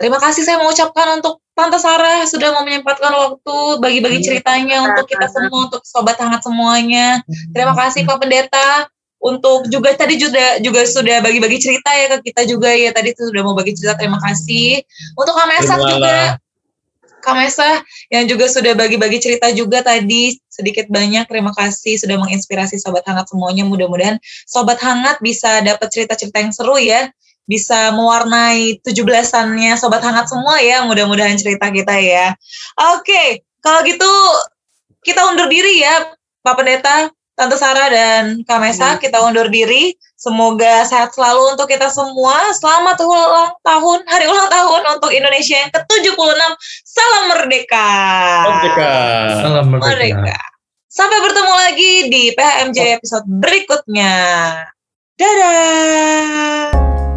terima kasih saya mengucapkan untuk Tante Sarah sudah mau menyempatkan waktu bagi-bagi iya, ceritanya untuk kita semua, untuk sobat hangat semuanya. Terima kasih Pak Pendeta untuk juga tadi juga juga sudah bagi-bagi cerita ya ke kita juga ya. Tadi sudah mau bagi cerita terima kasih. Untuk Kamesak juga. Kamesa yang juga sudah bagi-bagi cerita juga tadi sedikit banyak. Terima kasih sudah menginspirasi sobat hangat semuanya. Mudah-mudahan sobat hangat bisa dapat cerita-cerita yang seru ya bisa mewarnai tujuh belasannya sobat hangat semua ya mudah-mudahan cerita kita ya oke kalau gitu kita undur diri ya Pak Pendeta Tante Sarah dan Kamesa kita undur diri Semoga sehat selalu untuk kita semua. Selamat ulang tahun, hari ulang tahun untuk Indonesia yang ke-76. Salam merdeka. Merdeka. Salam merdeka. merdeka. Sampai bertemu lagi di PHMJ episode berikutnya. Dadah.